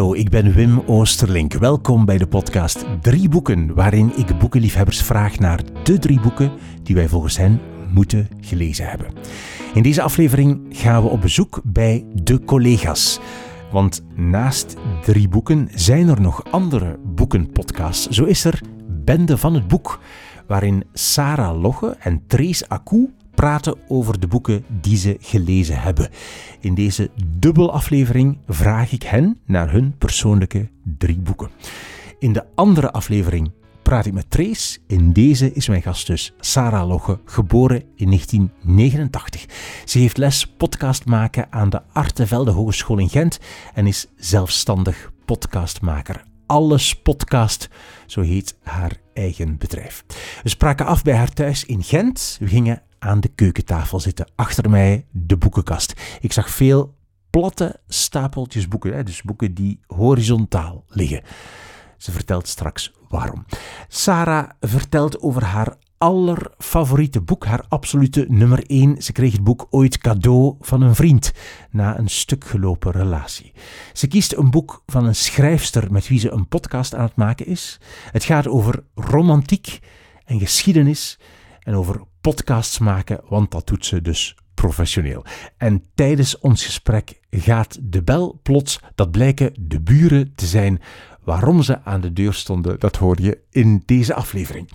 Hallo, ik ben Wim Oosterlink. Welkom bij de podcast Drie Boeken, waarin ik boekenliefhebbers vraag naar de drie boeken die wij volgens hen moeten gelezen hebben. In deze aflevering gaan we op bezoek bij de collega's. Want naast drie boeken zijn er nog andere boekenpodcasts. Zo is er Bende van het Boek, waarin Sarah Logge en Trace Acou praten over de boeken die ze gelezen hebben. In deze dubbelaflevering vraag ik hen naar hun persoonlijke drie boeken. In de andere aflevering praat ik met Trace. In deze is mijn gast dus Sarah Logge, geboren in 1989. Ze heeft les podcast maken aan de Artevelde Hogeschool in Gent en is zelfstandig podcastmaker. Alles Podcast, zo heet haar eigen bedrijf. We spraken af bij haar thuis in Gent. We gingen aan de keukentafel zitten. Achter mij de boekenkast. Ik zag veel platte stapeltjes boeken, dus boeken die horizontaal liggen. Ze vertelt straks waarom. Sarah vertelt over haar allerfavoriete boek, haar absolute nummer 1. Ze kreeg het boek ooit cadeau van een vriend na een stuk gelopen relatie. Ze kiest een boek van een schrijfster met wie ze een podcast aan het maken is. Het gaat over romantiek en geschiedenis en over podcasts maken, want dat doet ze dus professioneel. En tijdens ons gesprek gaat de bel plots, dat blijken de buren te zijn. Waarom ze aan de deur stonden, dat hoor je in deze aflevering.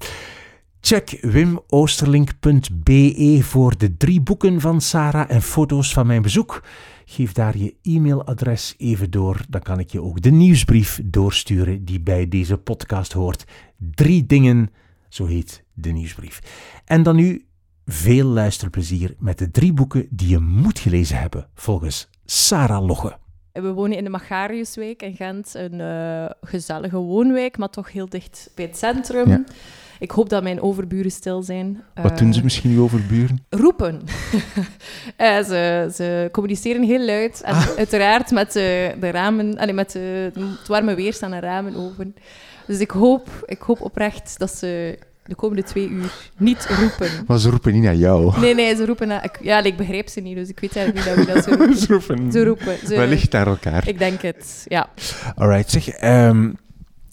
Check wimoosterlink.be voor de drie boeken van Sarah en foto's van mijn bezoek. Geef daar je e-mailadres even door, dan kan ik je ook de nieuwsbrief doorsturen die bij deze podcast hoort. Drie dingen, zo heet de nieuwsbrief. En dan nu veel luisterplezier met de drie boeken die je moet gelezen hebben, volgens Sarah Logge. We wonen in de Magariuswijk in Gent, een uh, gezellige woonwijk, maar toch heel dicht bij het centrum. Ja. Ik hoop dat mijn overburen stil zijn. Wat uh, doen ze misschien uw overburen? Roepen. uh, ze, ze, communiceren heel luid. En ah. uiteraard met de ramen, allee, met de, het warme weer staan de ramen open. Dus ik hoop, ik hoop oprecht dat ze de komende twee uur niet roepen. Maar ze roepen niet naar jou. Nee, nee, ze roepen naar... Ik, ja, ik begrijp ze niet, dus ik weet eigenlijk niet dat we dat zo roepen. ze roepen. Ze roepen. Ze, Wellicht naar elkaar. Ik denk het, ja. Alright, zeg. Um,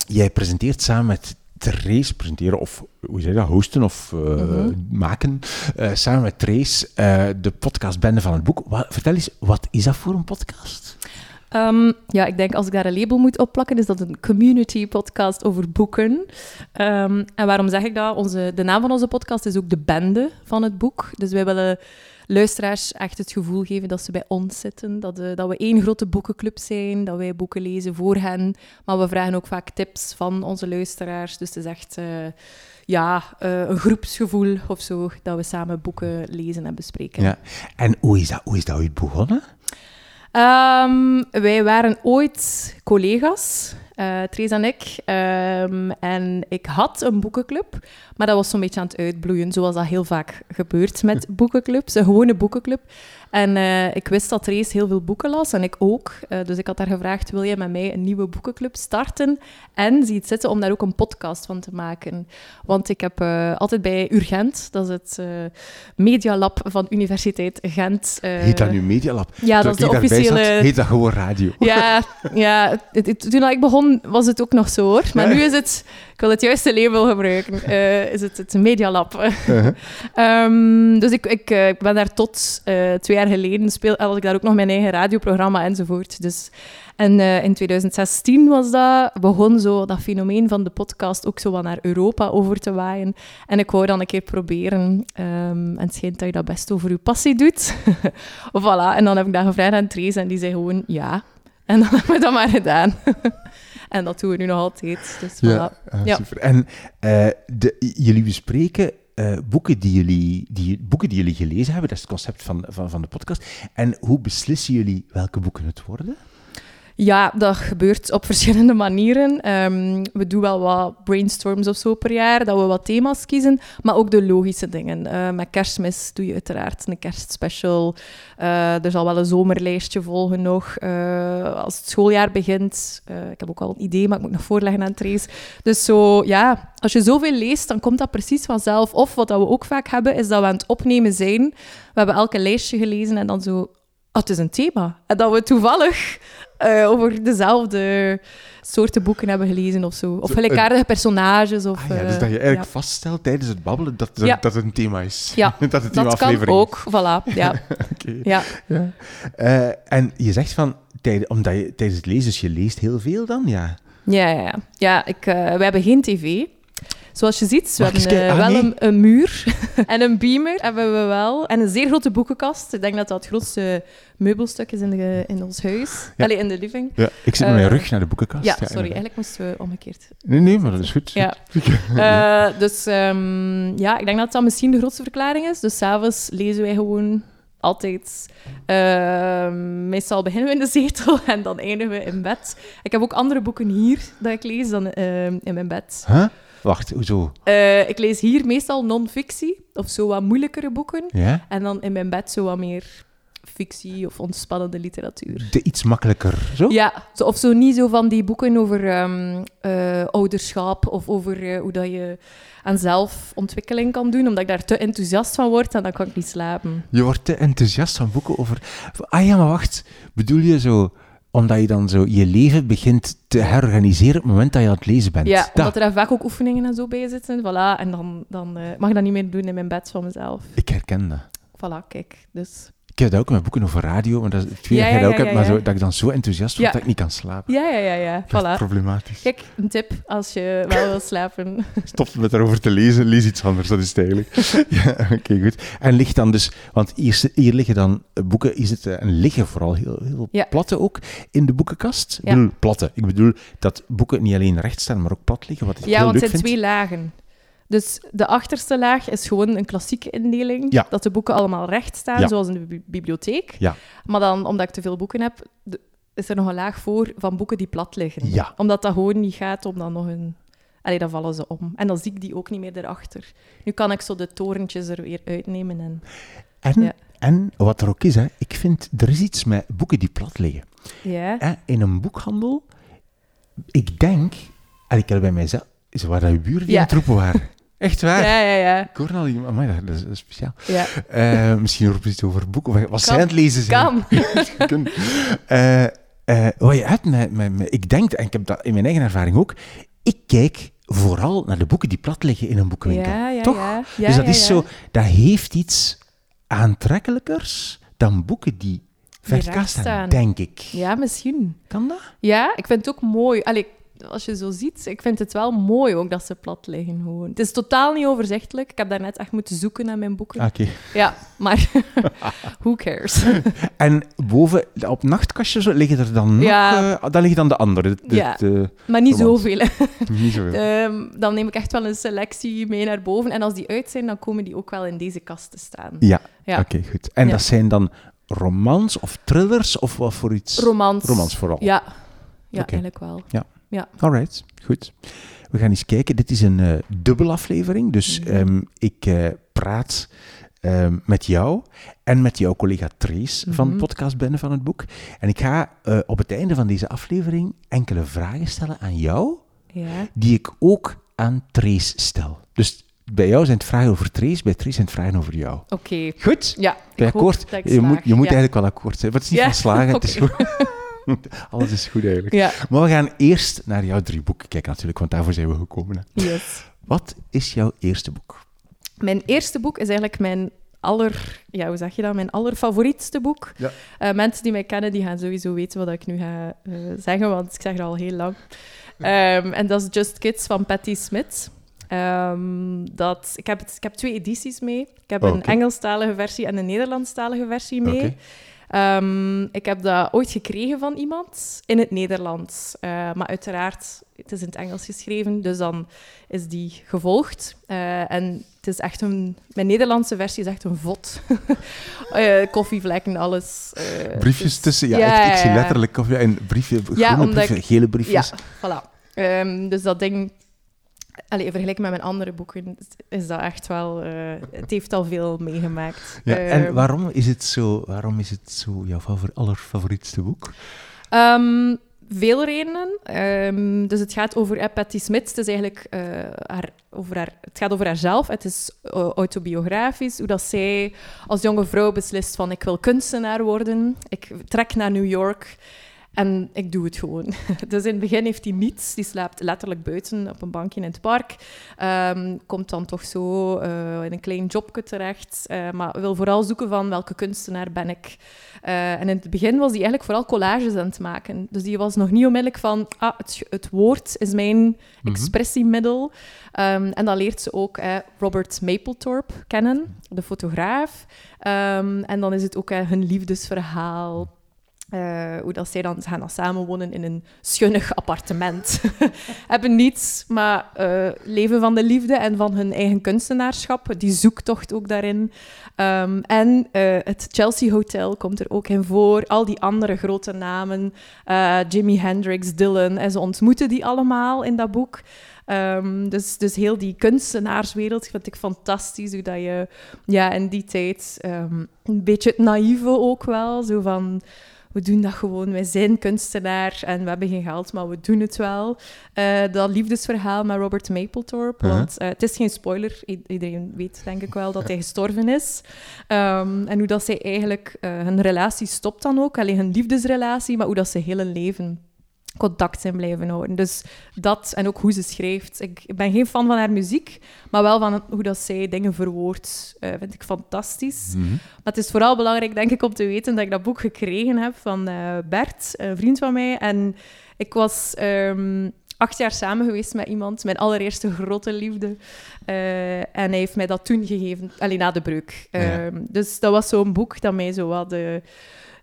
jij presenteert samen met Trace, presenteren of hoe zeg je dat, hosten of uh, mm-hmm. maken, uh, samen met Trace uh, de podcast Bende van het Boek. Wat, vertel eens, wat is dat voor een podcast? Um, ja, ik denk als ik daar een label moet opplakken, is dat een community podcast over boeken. Um, en waarom zeg ik dat? Onze, de naam van onze podcast is ook de bende van het boek. Dus wij willen luisteraars echt het gevoel geven dat ze bij ons zitten. Dat, uh, dat we één grote boekenclub zijn, dat wij boeken lezen voor hen. Maar we vragen ook vaak tips van onze luisteraars. Dus het is echt uh, ja, uh, een groepsgevoel of zo, dat we samen boeken lezen en bespreken. Ja. En hoe is dat, hoe is dat ooit begonnen? Um, wij waren ooit collega's, uh, en ik. Um, en ik had een boekenclub, maar dat was zo'n beetje aan het uitbloeien, zoals dat heel vaak gebeurt met boekenclubs. Een gewone boekenclub. En uh, ik wist dat Trace heel veel boeken las en ik ook. Uh, dus ik had haar gevraagd, wil jij met mij een nieuwe boekenclub starten? En zie het zitten om daar ook een podcast van te maken. Want ik heb uh, altijd bij Urgent, dat is het Medialab van Universiteit Gent. heet dat nu Medialab? Ja, dat is de officiële... Zat, heet dat gewoon radio? Ja, ja het, het, toen ik begon was het ook nog zo hoor. Maar nu is het, ik wil het juiste label gebruiken, is het het Medialab. -huh. um, dus ik, ik, ik ben daar tot twee jaar geleden speel, had ik daar ook nog mijn eigen radioprogramma enzovoort. Dus, en uh, in 2016 was dat, begon zo dat fenomeen van de podcast ook zo wat naar Europa over te waaien. En ik wou dan een keer proberen. Um, en het schijnt dat je dat best over je passie doet. voilà. En dan heb ik dat gevraagd aan Trace en die zei gewoon ja. En dan hebben we dat maar gedaan. en dat doen we nu nog altijd. Dus, voilà. ja. super. En uh, de, jullie bespreken uh, boeken, die jullie, die, boeken die jullie gelezen hebben. Dat is het concept van, van, van de podcast. En hoe beslissen jullie welke boeken het worden? Ja, dat gebeurt op verschillende manieren. Um, we doen wel wat brainstorms of zo per jaar, dat we wat thema's kiezen, maar ook de logische dingen. Uh, met kerstmis doe je uiteraard een kerstspecial. Uh, er zal wel een zomerlijstje volgen nog. Uh, als het schooljaar begint, ik heb ook al een idee, maar ik moet nog voorleggen aan Trace. Dus zo, ja, als je zoveel leest, dan komt dat precies vanzelf. Of wat we ook vaak hebben, is dat we aan het opnemen zijn. We hebben elke lijstje gelezen en dan zo, oh, het is een thema. En dat we toevallig eh, over dezelfde soorten boeken hebben gelezen of zo. Of Zo, gelijkaardige personages. Of, Ah, ja, dus eh, dat je eigenlijk ja. vaststelt tijdens het babbelen dat, Ja. dat het een thema is. Ja, dat het een Dat kan ook, voilà. Ja, Oké. ja. Eh, en je zegt van, omdat je tijdens het lezen, dus je leest heel veel dan? Ja. ja, ja, ja. ja ik, eh, we hebben geen tv. Zoals je ziet, we hebben eh? Ah, wel nee. een, een muur en een beamer hebben we wel. En een zeer grote boekenkast. Ik denk dat dat het grootste meubelstuk is in, de, in ons huis. Ja. Allee, in de living. ja. Ik zit met mijn Eh, rug naar de boekenkast. Ja, sorry, eigenlijk moesten we omgekeerd. Nee, nee, maar dat is goed. Ja. Eh, dus ehm, ja, ik denk dat dat misschien de grootste verklaring is. Dus s'avonds lezen wij gewoon altijd. ehm, meestal beginnen we in de zetel en dan eindigen we in bed. Ik heb ook andere boeken hier dat ik lees dan ehm, in mijn bed. Huh? Wacht, hoezo? Eh, ik lees hier meestal non-fictie of zo wat moeilijkere boeken. Ja? En dan in mijn bed zo wat meer fictie of ontspannende literatuur. De iets makkelijker, zo? Ja, zo, of zo niet zo van die boeken over ehm, eh, ouderschap of over eh, hoe dat je aan zelfontwikkeling kan doen, omdat ik daar te enthousiast van word en dan kan ik niet slapen. Je wordt te enthousiast van boeken over... Ah ja, maar wacht. Bedoel je zo... Omdat je dan zo je leven begint te herorganiseren op het moment dat je aan het lezen bent? Ja, Dat. omdat er daar vaak ook oefeningen en zo bij zitten. Voilà, en dan, dan eh, mag ik dat niet meer doen in mijn bed van mezelf. Ik herken dat. Voilà, kijk. Dus Ik heb dat ook met boeken over radio, maar dat is twee Ja, jaar ja, dat ook ja, heb, ja, maar ja. zo, dat ik dan zo enthousiast word Ja. dat ik niet kan slapen. ja, ja, ja, ja. Dat is problematisch. Kijk, een tip als je wel wil slapen. Stop met daarover te lezen, lees iets anders, dat is het eigenlijk. ja, oké, goed. En ligt dan dus, want hier, hier liggen dan eh, boeken, is het, eh, en liggen vooral heel, heel Ja. platte ook in de boekenkast. Ik Ja. bedoel, platte. Ik bedoel dat boeken niet alleen recht staan, maar ook plat liggen, wat ik Ja, heel want leuk het zijn vind. twee lagen. Dus de achterste laag is gewoon een klassieke indeling. Ja. Dat de boeken allemaal recht staan, Ja. zoals in de bi- bibliotheek. Ja. Maar dan, omdat ik te veel boeken heb, is er nog een laag voor van boeken die plat liggen. Omdat dat gewoon niet gaat om dan nog een... Allee, dan vallen ze om. En dan zie ik die ook niet meer erachter. Nu kan ik zo de torentjes er weer uitnemen. En... En, wat er ook is, hè, ik vind, er is iets met boeken die plat liggen. Ja. In een boekhandel, ik denk, en ik heb bij mijzelf, is waar dat je buren die Ja. aan het roepen waren. Echt waar. Ja, ja, ja. Ik hoor al iemand, amai, dat, is, dat is speciaal. ja. Eh, misschien roepen iets over boeken, wat, wat zij aan het lezen zijn. Kan. Eh, wat je hebt met, met, met- ik denk, en ik heb dat in mijn eigen ervaring ook, ik kijk vooral naar de boeken die plat liggen in een boekenwinkel. Ja, ja, Toch? ja. Ja, dus dat is zo, dat heeft iets aantrekkelijkers dan boeken die verkast staan. denk ik. Ja, misschien. Kan dat? Ja, ik vind het ook mooi. Allee, als je zo ziet, ik vind het wel mooi ook dat ze plat liggen gewoon. Het is totaal niet overzichtelijk. Ik heb daarnet echt moeten zoeken naar mijn boeken. Ah, Oké. Ja, maar who cares? En boven, op nachtkastje zo, liggen er dan nog... Ja. eh, dan liggen dan de andere. De, Ja. de- maar niet zoveel. niet zoveel. Ehm, dan neem ik echt wel een selectie mee naar boven. En als die uit zijn, dan komen die ook wel in deze kast te staan. Ja, Ja. oké, goed. En Ja. dat zijn dan romans of thrillers of wat voor iets? Romans. Romans vooral. Ja, ja eigenlijk wel. Alright, goed. We gaan eens kijken. Dit is een eh dubbele aflevering. Dus Mhm. ehm, ik eh, praat ehm, met jou en met jouw collega Trace van Mhm. Podcast Bende van het Boek. En ik ga eh, op het einde van deze aflevering enkele vragen stellen aan jou, Ja. die ik ook aan Trace stel. Dus bij jou zijn het vragen over Trace, bij Trace zijn het vragen over jou. Oké. Goed? Ja, Ben ik je akkoord? Je moet, je moet ja. eigenlijk wel akkoord zijn. Het is niet Ja, van slagen, het is goed. Alles is goed eigenlijk. Ja, Maar we gaan eerst naar jouw drie boeken kijken natuurlijk, want daarvoor zijn we gekomen. Hè. yes. Wat is jouw eerste boek? Mijn eerste boek is eigenlijk mijn aller... Ja, hoe zeg je dat? Mijn allerfavorietste boek. Ja. Eh, mensen die mij kennen, die gaan sowieso weten wat ik nu ga eh, zeggen, want ik zeg het al heel lang. Ehm, en dat is Just Kids van Patti Smith. Ehm, dat, ik, heb het, ik heb twee edities mee. Ik heb een Oké. Engelstalige versie en een Nederlandstalige versie mee. Ehm, ik heb dat ooit gekregen van iemand in het Nederlands. Eh, maar uiteraard, het is in het Engels geschreven, dus dan is die gevolgd. Eh, en het is echt een... Mijn Nederlandse versie is echt een vod. Eh, koffievlekken, alles. Briefjes dus- tussen, ja, Ja, ik, ik zie ja, letterlijk koffie en briefje, Ja, groene ik- gele briefjes. Ja, voilà. Ehm, dus dat ding... Allee, vergeleken met mijn andere boeken is dat echt wel... eh, het heeft al veel meegemaakt. Ja, en Ehm, waarom is het zo, waarom is het zo jouw favor, allerfavorietste boek? Ehm, veel redenen. Ehm, dus het gaat over Patti Smith. Het, is eigenlijk, eh, haar, over haar, het gaat over haarzelf. Het is eh, autobiografisch. Hoe dat zij als jonge vrouw beslist van ik wil kunstenaar worden. Ik trek naar New York. En ik doe het gewoon. Dus in het begin heeft hij niets. Die slaapt letterlijk buiten op een bankje in het park. Ehm, komt dan toch zo uh, in een klein jobje terecht. Uh, maar wil vooral zoeken van welke kunstenaar ben ik. Uh, en in het begin was hij eigenlijk vooral collages aan het maken. Dus die was nog niet onmiddellijk van... Ah, het, het woord is mijn mm -hmm. expressiemiddel. Um, en dan leert ze ook Robert Mapplethorpe kennen, de fotograaf. Um, en dan is het ook hun liefdesverhaal uh, hoe dat zij dan, gaan dan samenwonen in een schunnig appartement. Hebben niets, maar uh, leven van de liefde en van hun eigen kunstenaarschap. Die zoektocht ook daarin. Um, en uh, het Chelsea Hotel komt er ook in voor. Al die andere grote namen. Jimi Hendrix, Dylan. En ze ontmoeten die allemaal in dat boek. Um, dus, dus heel die kunstenaarswereld vind ik fantastisch. Hoe dat je ja, in die tijd um, een beetje het naïeve ook wel. Zo van we doen dat gewoon. Wij zijn kunstenaar en we hebben geen geld, maar we doen het wel. Uh, dat liefdesverhaal met Robert Mapplethorpe, uh-huh. want uh, het is geen spoiler. iedereen weet denk ik wel dat hij gestorven is. Um, en hoe dat zij eigenlijk... Uh, hun relatie stopt dan ook. Alleen hun liefdesrelatie, maar hoe dat ze hele leven contact zijn blijven houden. Dus dat en ook hoe ze schrijft. Ik, ben geen fan van haar muziek, maar wel van hoe dat zij dingen verwoordt. Uh, vind ik fantastisch. Mhm. Maar het is vooral belangrijk, denk ik, om te weten dat ik dat boek gekregen heb van uh, Bert, een vriend van mij. En ik was um, acht jaar samen geweest met iemand, mijn allereerste grote liefde. Uh, en hij heeft mij dat toen gegeven, alleen na de breuk. Ja. Um, dus dat was zo'n boek dat mij zo wat...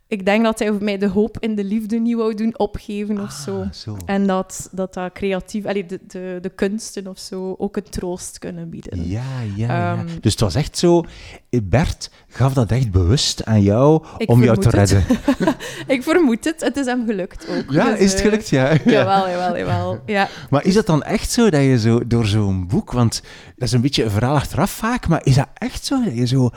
ik denk dat hij mij de hoop in de liefde niet wou doen opgeven of zo. Ah, zo. En dat dat, dat creatief, allee, de, de, de kunsten of zo, ook een troost kunnen bieden. Ja, ja, ja. Ehm, Dus het was echt zo... Bert gaf dat echt bewust aan jou om jou te redden. ik vermoed het. Het is hem gelukt ook. Ja, Dus, is het eh, gelukt? Ja. Jawel, jawel, jawel. Ja. Maar is dat dan echt zo dat je zo door zo'n boek, want dat is een beetje een verhaal achteraf vaak, maar is dat echt zo dat je zo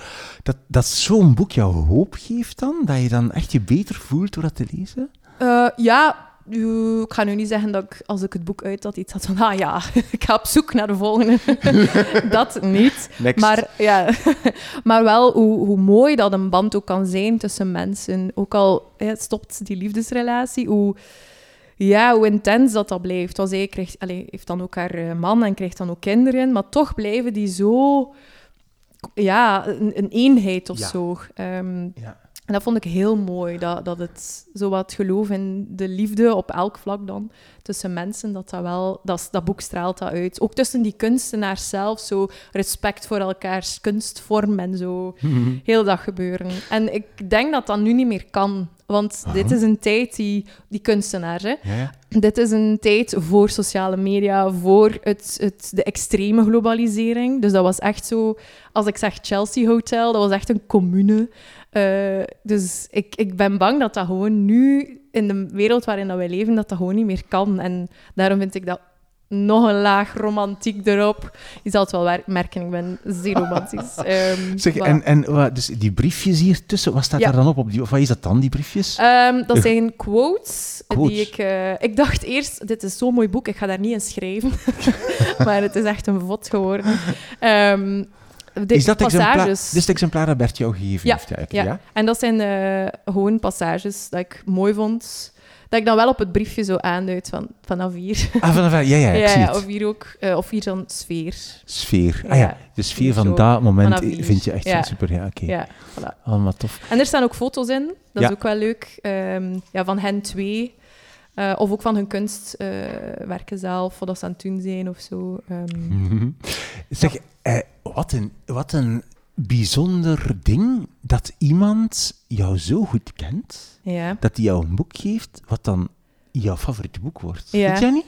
dat, dat zo'n boek jou hoop geeft dan, dat je dan echt je beter voelt door dat te lezen? Eh, ja, ik ga nu niet zeggen dat ik, als ik het boek uit had, iets had van, ah ja, ik ga op zoek naar de volgende. dat niet. Next. Maar, ja, maar wel hoe, hoe mooi dat een band ook kan zijn tussen mensen. Ook al stopt die liefdesrelatie, hoe, ja, hoe intens dat dat blijft. Want zij krijgt, allee, heeft dan ook haar eh, man en krijgt dan ook kinderen, maar toch blijven die zo... Ja, een, een eenheid of Ja. zo. Ehm, Ja. En dat vond ik heel mooi, dat, dat het zo wat geloof in de liefde op elk vlak dan tussen mensen, dat dat wel, dat, dat boek straalt dat uit. Ook tussen die kunstenaars zelf, zo respect voor elkaars kunstvorm en zo. Heel dat gebeuren. En ik denk dat dat nu niet meer kan, want dit is een tijd die, die kunstenaars, hè, Ja, ja. dit is een tijd voor sociale media, voor het, het, de extreme globalisering. Dus dat was echt zo, als ik zeg Chelsea Hotel, dat was echt een commune. Eh, dus ik, ik ben bang dat dat gewoon nu, in de wereld waarin dat wij leven, dat dat gewoon niet meer kan. En daarom vind ik dat nog een laag romantiek erop. Je zal het wel merken, ik ben zeer romantisch. Ehm, Zeg, maar- en, en dus die briefjes hier tussen, wat staat Ja. daar dan op? op die, of wat is dat dan, die briefjes? Ehm, dat zijn quotes, Quotes. die ik... eh, ik dacht eerst, dit is zo'n mooi boek, ik ga daar niet in schrijven. maar het is echt een vod geworden. Ehm, de is dat passages. dit is het exemplaar dat Bert jou gegeven Ja, heeft? Ja, ja. ja? En dat zijn eh, gewoon passages dat ik mooi vond. Dat ik dan wel op het briefje zo aanduid van, vanaf hier. Ah, vanaf, ja, ja, ja, ik zie het. of hier ook. eh, of hier dan sfeer. Sfeer. Ah ja, de sfeer Hier van zo, dat moment hier. vind je echt super. Ja, oké. Ja, voilà. Allemaal tof. En er staan ook foto's in. Dat is ook wel leuk. Ehm, ja, van hen twee. Eh, of ook van hun kunstwerken zelf, wat dat ze aan het doen zijn of zo. Ehm, Mhm. Zeg, eh, wat, een, wat een bijzonder ding dat iemand jou zo goed kent, ja. dat hij jou een boek geeft, wat dan jouw favoriete boek wordt. Ja. Weet jij niet?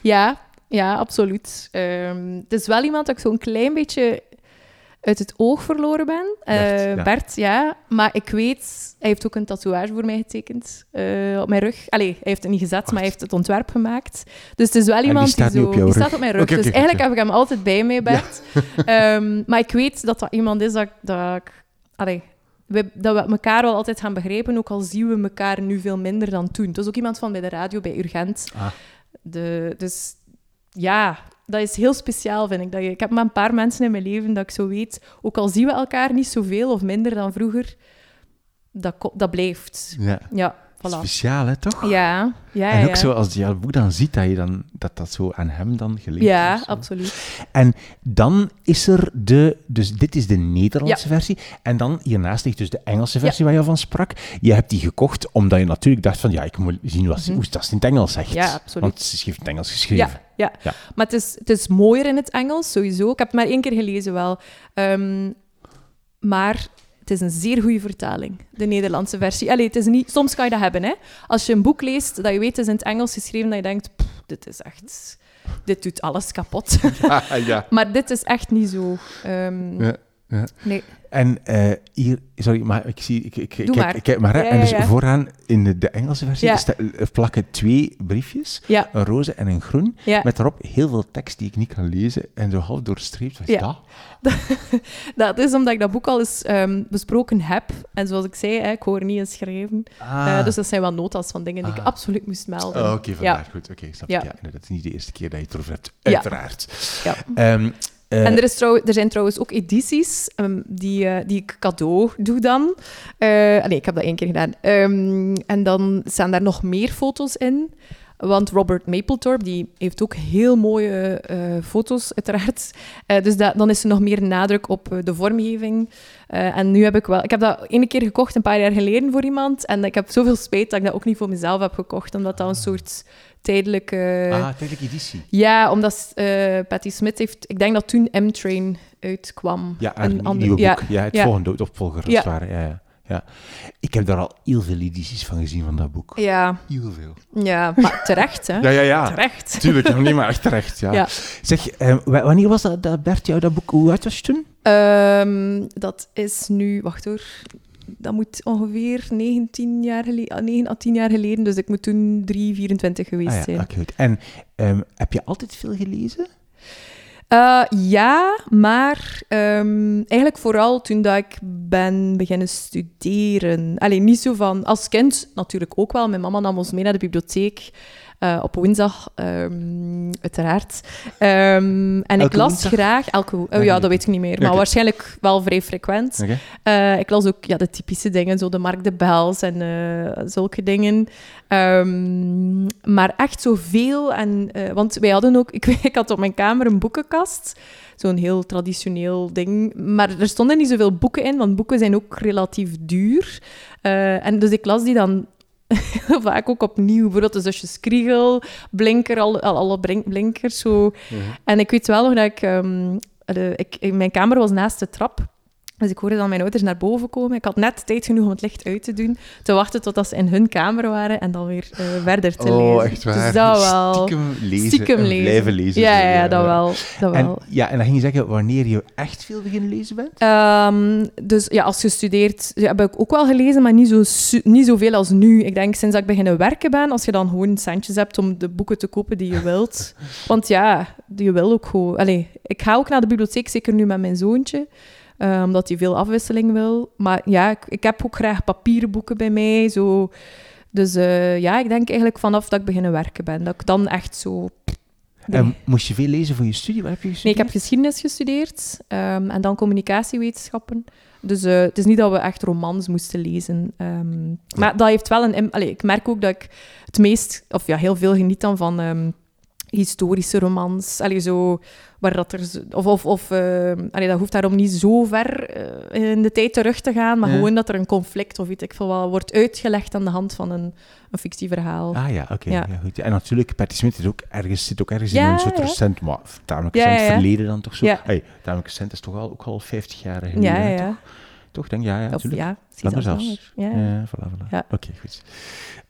Ja, ja, absoluut. Ehm, het is wel iemand dat ik zo'n klein beetje uit het oog verloren ben. Bert, Eh, ja. Bert, ja. Maar ik weet, hij heeft ook een tatoeage voor mij getekend eh, op mijn rug. Allee, hij heeft het niet gezet, maar hij heeft het ontwerp gemaakt. Dus het is wel die iemand staat die niet zo... op die staat op mijn rug. Dus eigenlijk heb ik hem altijd bij mij, Bert. Ehm, maar ik weet dat dat iemand is dat, ik- dat ik... Allee, we, dat we elkaar wel altijd gaan begrijpen, ook al zien we elkaar nu veel minder dan toen. Het is ook iemand van bij de radio, bij Urgent. Ah. De, dus ja, dat is heel speciaal, vind ik. Dat je, ik heb maar een paar mensen in mijn leven dat ik zo weet, ook al zien we elkaar niet zoveel of minder dan vroeger, dat, dat blijft. Ja. Ja, voilà. Speciaal, hè, toch? Ja, ja, en ook ja. zo, als je boek dan ziet, dat je dan, dat, dat zo aan hem dan gelinkt is Ja, absoluut. En dan is er de... Dus dit is de Nederlandse versie. En dan hiernaast ligt dus de Engelse versie waar je van sprak. Je hebt die gekocht omdat je natuurlijk dacht van... Ja, ik moet zien wat, Mhm. hoe dat in het Engels zegt. Ja, absoluut. Want ze heeft in het Engels geschreven. Ja, ja. Ja. maar het is, het is mooier in het Engels, sowieso. Ik heb het maar één keer gelezen wel. Ehm, maar het is een zeer goede vertaling, de Nederlandse versie. Allee, het is niet, soms kan je dat hebben, hè. Als je een boek leest dat je weet is in het Engels geschreven, dat je denkt, "Pff, dit is echt... Dit doet alles kapot. Ja. maar dit is echt niet zo. Ehm, Ja, ja. Nee. En eh, hier, sorry, maar ik zie, ik, ik, ik, kijk, maar. ik kijk maar. hè. Ja, en dus ja. vooraan in de, de Engelse versie sta- eh, plakken twee briefjes, een roze en een groen, met daarop heel veel tekst die ik niet kan lezen en zo half doorstreept. Wat is Ja. dat? Dat is omdat ik dat boek al eens ehm, besproken heb. En zoals ik zei, hè, ik hoor niet eens schrijven. Ah. Eh, dus dat zijn wel notas van dingen die ik Ah. absoluut moest melden. Oh, Oké, ja. vandaar. Goed, oké, snap ik. Ja, het is niet de eerste keer dat je het erover hebt, uiteraard. Ja. Ehm, eh, En er, trouw, er zijn trouwens ook edities ehm, die, eh, die ik cadeau doe dan. Eh, nee, ik heb dat één keer gedaan. Ehm, en dan staan daar nog meer foto's in. Want Robert Mapplethorpe die heeft ook heel mooie eh, foto's, uiteraard. Eh, dus dat, dan is er nog meer nadruk op eh, de vormgeving. Eh, en nu heb ik wel... Ik heb dat ene keer gekocht, een paar jaar geleden, voor iemand. En ik heb zoveel spijt dat ik dat ook niet voor mezelf heb gekocht. Omdat dat een soort tijdelijke... ah, tijdelijke editie. Ja, omdat eh Patti Smith heeft... Ik denk dat toen M-Train uitkwam. Ja, Een ander- nieuwe boek. Ja, het ja. volgende, de opvolger, als Ja. het ware. Ja, ja, ja. Ik heb daar al heel veel edities van gezien, van dat boek. Ja, Heel veel. ja, maar terecht, hè? Ja, ja, ja. Terecht. Tuurlijk, nog niet maar echt terecht, ja. Zeg, eh, wa- wanneer was dat, dat Bert jou dat boek... Hoe oud was je toen? Ehm, dat is nu... Wacht hoor. Dat moet ongeveer 19 jaar geleden... 9 à 10 jaar geleden. Dus ik moet toen 3, 24 geweest Ah, ja, zijn. goed. En ehm, heb je altijd veel gelezen? Eh, ja, maar ehm, eigenlijk vooral toen dat ik ben beginnen studeren. Alleen niet zo van... Als kind natuurlijk ook wel. Mijn mama nam ons mee naar de bibliotheek. Eh, op woensdag, ehm, uiteraard. Ehm, en ik las woensdag? graag... Elke, oh, ja, dat weet ik niet meer. Maar waarschijnlijk wel vrij frequent. Eh, ik las ook ja, de typische dingen, zo de Mark de Bels en eh, zulke dingen. Ehm, maar echt zoveel. En, want wij hadden ook... Ik, ik had op mijn kamer een boekenkast. Zo'n heel traditioneel ding. Maar er stonden niet zoveel boeken in, want boeken zijn ook relatief duur. En dus ik las die dan vaak ook opnieuw. Bijvoorbeeld de zusjes Kriegel, Blinker, alle, alle blink- blinkers. Zo. En ik weet wel nog dat ik, ehm, de, ik... Mijn kamer was naast de trap. Dus ik hoorde dan mijn ouders naar boven komen. Ik had net tijd genoeg om het licht uit te doen. Te wachten totdat ze in hun kamer waren en dan weer eh, verder te lezen. Oh, echt waar. Dus dat wel. Stiekem lezen Stiekem en lezen. blijven lezen. Ja, ja, ja, dat wel. Dat En, wel. ja, en dan ging je zeggen wanneer je echt veel beginnen lezen bent? Ehm, dus ja, als je studeert, ja, heb ik ook wel gelezen, maar niet, zo, niet zoveel als nu. Ik denk sinds dat ik beginnen werken ben, als je dan gewoon centjes hebt om de boeken te kopen die je wilt. Want ja, je wil ook gewoon... Allee, ik ga ook naar de bibliotheek, zeker nu met mijn zoontje, eh, omdat hij veel afwisseling wil. Maar ja, ik, ik heb ook graag papieren boeken bij mij, zo... Dus eh, ja, ik denk eigenlijk vanaf dat ik beginnen werken ben, dat ik dan echt zo... Nee. En moest je veel lezen voor je studie? Wat heb je Nee, ik heb geschiedenis gestudeerd ehm, en dan communicatiewetenschappen. Dus eh, het is niet dat we echt romans moesten lezen. ehm, maar dat heeft wel een... Allee, ik merk ook dat ik het meest, of ja, heel veel geniet dan van ehm, historische romans. Allee, zo, waar dat er... Of, of, of ehm, allee, dat hoeft daarom niet zo ver eh, in de tijd terug te gaan, maar Ja. gewoon dat er een conflict of weet ik veel wat wordt uitgelegd aan de hand van een, een fictieverhaal. Ah ja, oké. Ja. ja. goed. En natuurlijk, Patti Smith is ook ergens, zit ook ergens in Ja, een soort ja. recent, maar tamelijk Ja, recent ja, ja. verleden dan toch zo. Ja. Hey, tamelijk recent is toch al, ook al 50 jaar geleden. ja, ja, ja. Toch? toch? Denk ja, ja, Of natuurlijk. ja, Langer zelfs. Ja. Ja, voilà, voilà. Ja. Oké, goed.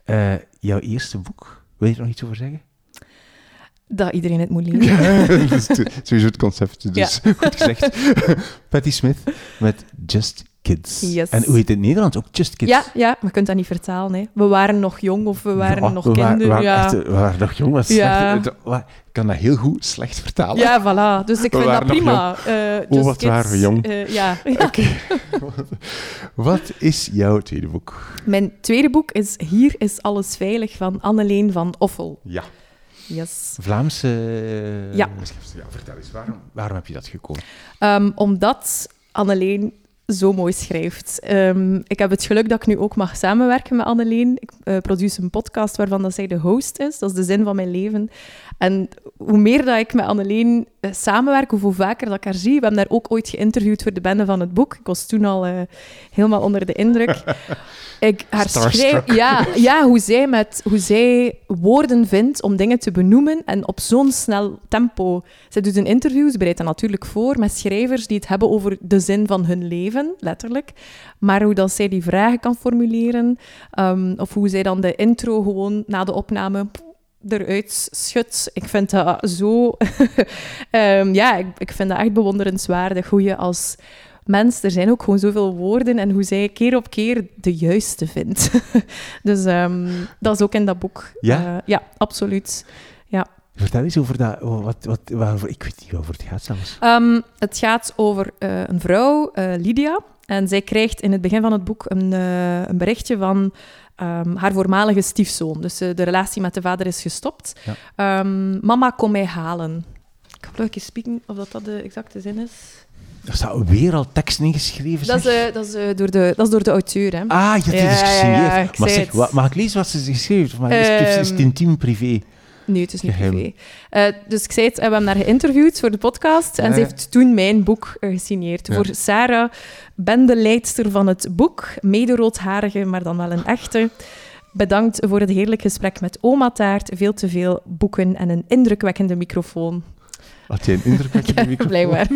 Eh, jouw eerste boek, wil je er nog iets over zeggen? Dat iedereen het moet lezen. dat is te- sowieso het concept, dus goed gezegd. Patti Smith met Just Kids. Yes. En hoe heet het in Nederland? Ook Just Kids? Ja, ja, maar je kunt dat niet vertalen. Hè. We waren nog jong of we waren Ja, nog we kinderen. we waren, ja. echt, we waren nog jong. Ja. slecht. Wa- Ik kan dat heel goed slecht vertalen. ja, voilà. Dus ik We vind dat prima. Eh, Oh, wat waren we jong. eh, ja. Oké. Wat is jouw tweede boek? Mijn tweede boek is Hier is alles veilig van Anneleen van Offel. Ja. Yes. Vlaamse... Ja. Ja, vertel eens, waarom, waarom heb je dat gekozen? Ehm, omdat Anneleen zo mooi schrijft. Ehm, ik heb het geluk dat ik nu ook mag samenwerken met Anneleen. Ik uh, produce een podcast waarvan dat zij de host is. Dat is de zin van mijn leven. En hoe meer dat ik met Anneleen uh, samenwerk, hoe vaker dat ik haar zie. We hebben daar ook ooit geïnterviewd voor de bende van het boek. Ik was toen al uh, helemaal onder de indruk. ik, haar schrijf, ja, ja, hoe, zij met, hoe zij woorden vindt om dingen te benoemen en op zo'n snel tempo. Zij doet een interview, ze bereidt dat natuurlijk voor met schrijvers die het hebben over de zin van hun leven, letterlijk. Maar hoe dat zij die vragen kan formuleren, um, of hoe zij dan de intro gewoon na de opname eruit schudt. Ik vind dat zo... um, ja, ik, ik vind dat echt bewonderenswaardig hoe je als mens, er zijn ook gewoon zoveel woorden en hoe zij keer op keer de juiste vindt. dus um, dat is ook in dat boek. Ja? Uh, ja, absoluut. Ja. Vertel eens over dat. Wat, wat, waarover, ik weet niet waarover het gaat zelfs. Um, het gaat over uh, een vrouw, uh, Lydia. En zij krijgt in het begin van het boek een, uh, een berichtje van um, haar voormalige stiefzoon. Dus de relatie met de vader is gestopt. Ja. Um, mama, kom mij halen. Ik ga eens spieken of dat, dat de exacte zin is. Er staat weer al teksten ingeschreven. Dat is, uh, dat, is, uh, door de, dat is door de auteur. Hè? Ah, je hebt het ja. Ja, ja, maar zeg, wat, mag ik lezen wat ze geschreven heeft? Maar is, het, is het intiem privé? Nee, het is niet Geheim. privé. Uh, dus ik zei het, we hebben haar geïnterviewd voor de podcast en ze heeft toen mijn boek gesigneerd. Voor Sarah, bendeleidster van het boek, mede-roodharige, maar dan wel een echte. Bedankt voor het heerlijk gesprek met oma Taart, veel te veel boeken en een indrukwekkende microfoon. Had jij een indrukwekkende ja, microfoon? blijkbaar.